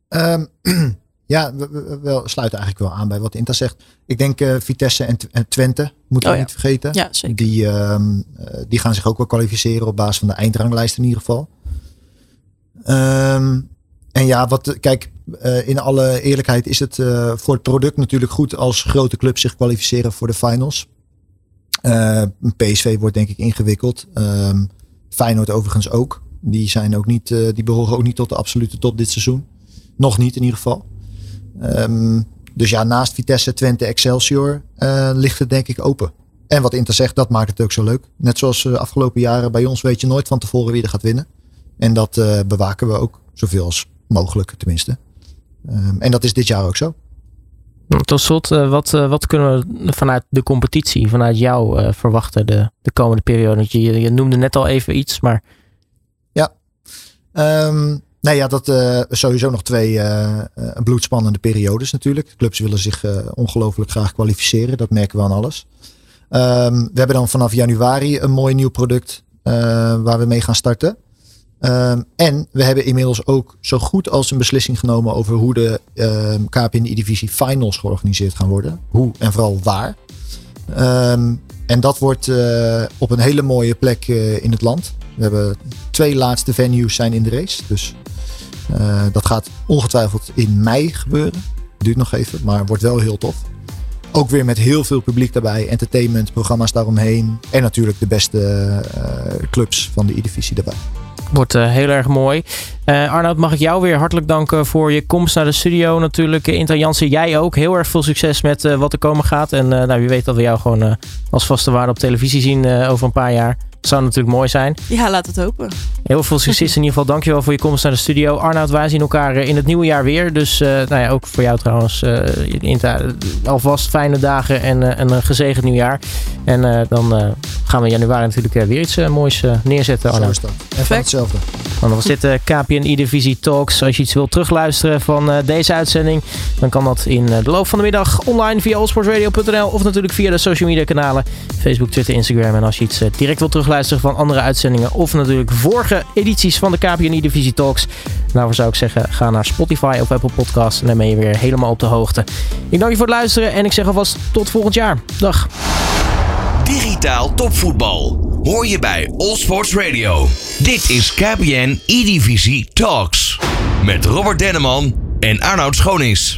Um, ja, we, we, we, sluiten eigenlijk wel aan bij wat Inta zegt. Ik denk uh, Vitesse en, en, Twente, moeten we oh, ja. niet vergeten. Ja, zeker. Die, um, die gaan zich ook wel kwalificeren op basis van de eindranglijst in ieder geval. Um, en ja, wat, kijk, uh, in alle eerlijkheid is het uh, voor het product natuurlijk goed als grote clubs zich kwalificeren voor de finals. Uh, PSV wordt denk ik ingewikkeld. Um, Feyenoord overigens ook. Die, zijn ook niet, die behoren ook niet tot de absolute top dit seizoen. Nog niet in ieder geval. Um, dus ja, naast Vitesse, Twente, Excelsior ligt het denk ik open. En wat Inter zegt, dat maakt het ook zo leuk. Net zoals de afgelopen jaren bij ons weet je nooit van tevoren wie er gaat winnen. En dat bewaken we ook zoveel als mogelijk tenminste. Um, en dat is dit jaar ook zo. Tot slot, uh, wat, uh, wat kunnen we vanuit de competitie, vanuit jou uh, verwachten de, de komende periode? Je, je noemde net al even iets, maar... Ja, um, nou ja, dat sowieso nog twee bloedspannende periodes natuurlijk. De clubs willen zich ongelooflijk graag kwalificeren, dat merken we aan alles. Um, we hebben dan vanaf januari een mooi nieuw product waar we mee gaan starten. Um, en we hebben inmiddels ook zo goed als een beslissing genomen over hoe de um, KPN-divisie finals georganiseerd gaan worden. Hoe en vooral waar. Um, en dat wordt uh, op een hele mooie plek uh, in het land. We hebben twee laatste venues zijn in de race. Dus uh, dat gaat ongetwijfeld in mei gebeuren. Duurt nog even, maar wordt wel heel tof. Ook weer met heel veel publiek daarbij, entertainment, programma's daaromheen. En natuurlijk de beste clubs van de E-divisie daarbij. Wordt uh, heel erg mooi. Uh, Arnoud, mag ik jou weer hartelijk danken voor je komst naar de studio natuurlijk. Uh, Inter Jansen, jij ook. Heel erg veel succes met wat er komen gaat. En nou, wie weet dat we jou gewoon als vaste waarde op televisie zien over een paar jaar. Dat zou natuurlijk mooi zijn. Ja, laat het hopen. Heel veel succes in ieder geval. Dankjewel voor je komst naar de studio. Arnoud, wij zien elkaar in het nieuwe jaar weer. Dus uh, nou ja, ook voor jou trouwens. Uh, alvast fijne dagen en, en een gezegend nieuwjaar. En uh, dan gaan we in januari natuurlijk weer iets moois neerzetten, Arnoud. Zo is dat. En hetzelfde. Dan was dit de KPN E-Divisie Talks. Als je iets wilt terugluisteren van deze uitzending, dan kan dat in de loop van de middag online via allsportsradio.nl of natuurlijk via de social media kanalen. Facebook, Twitter, Instagram. En als je iets direct wilt terugluisteren van andere uitzendingen of natuurlijk vorige edities van de KPN Divisie Talks. Daarvoor zou ik zeggen, ga naar Spotify of Apple Podcasts en dan ben je weer helemaal op de hoogte. Ik dank je voor het luisteren en ik zeg alvast tot volgend jaar. Dag. Digitaal topvoetbal hoor je bij All Sports Radio. Dit is KPN E-Divisie Talks met Robert Denneman en Arnoud Schonings.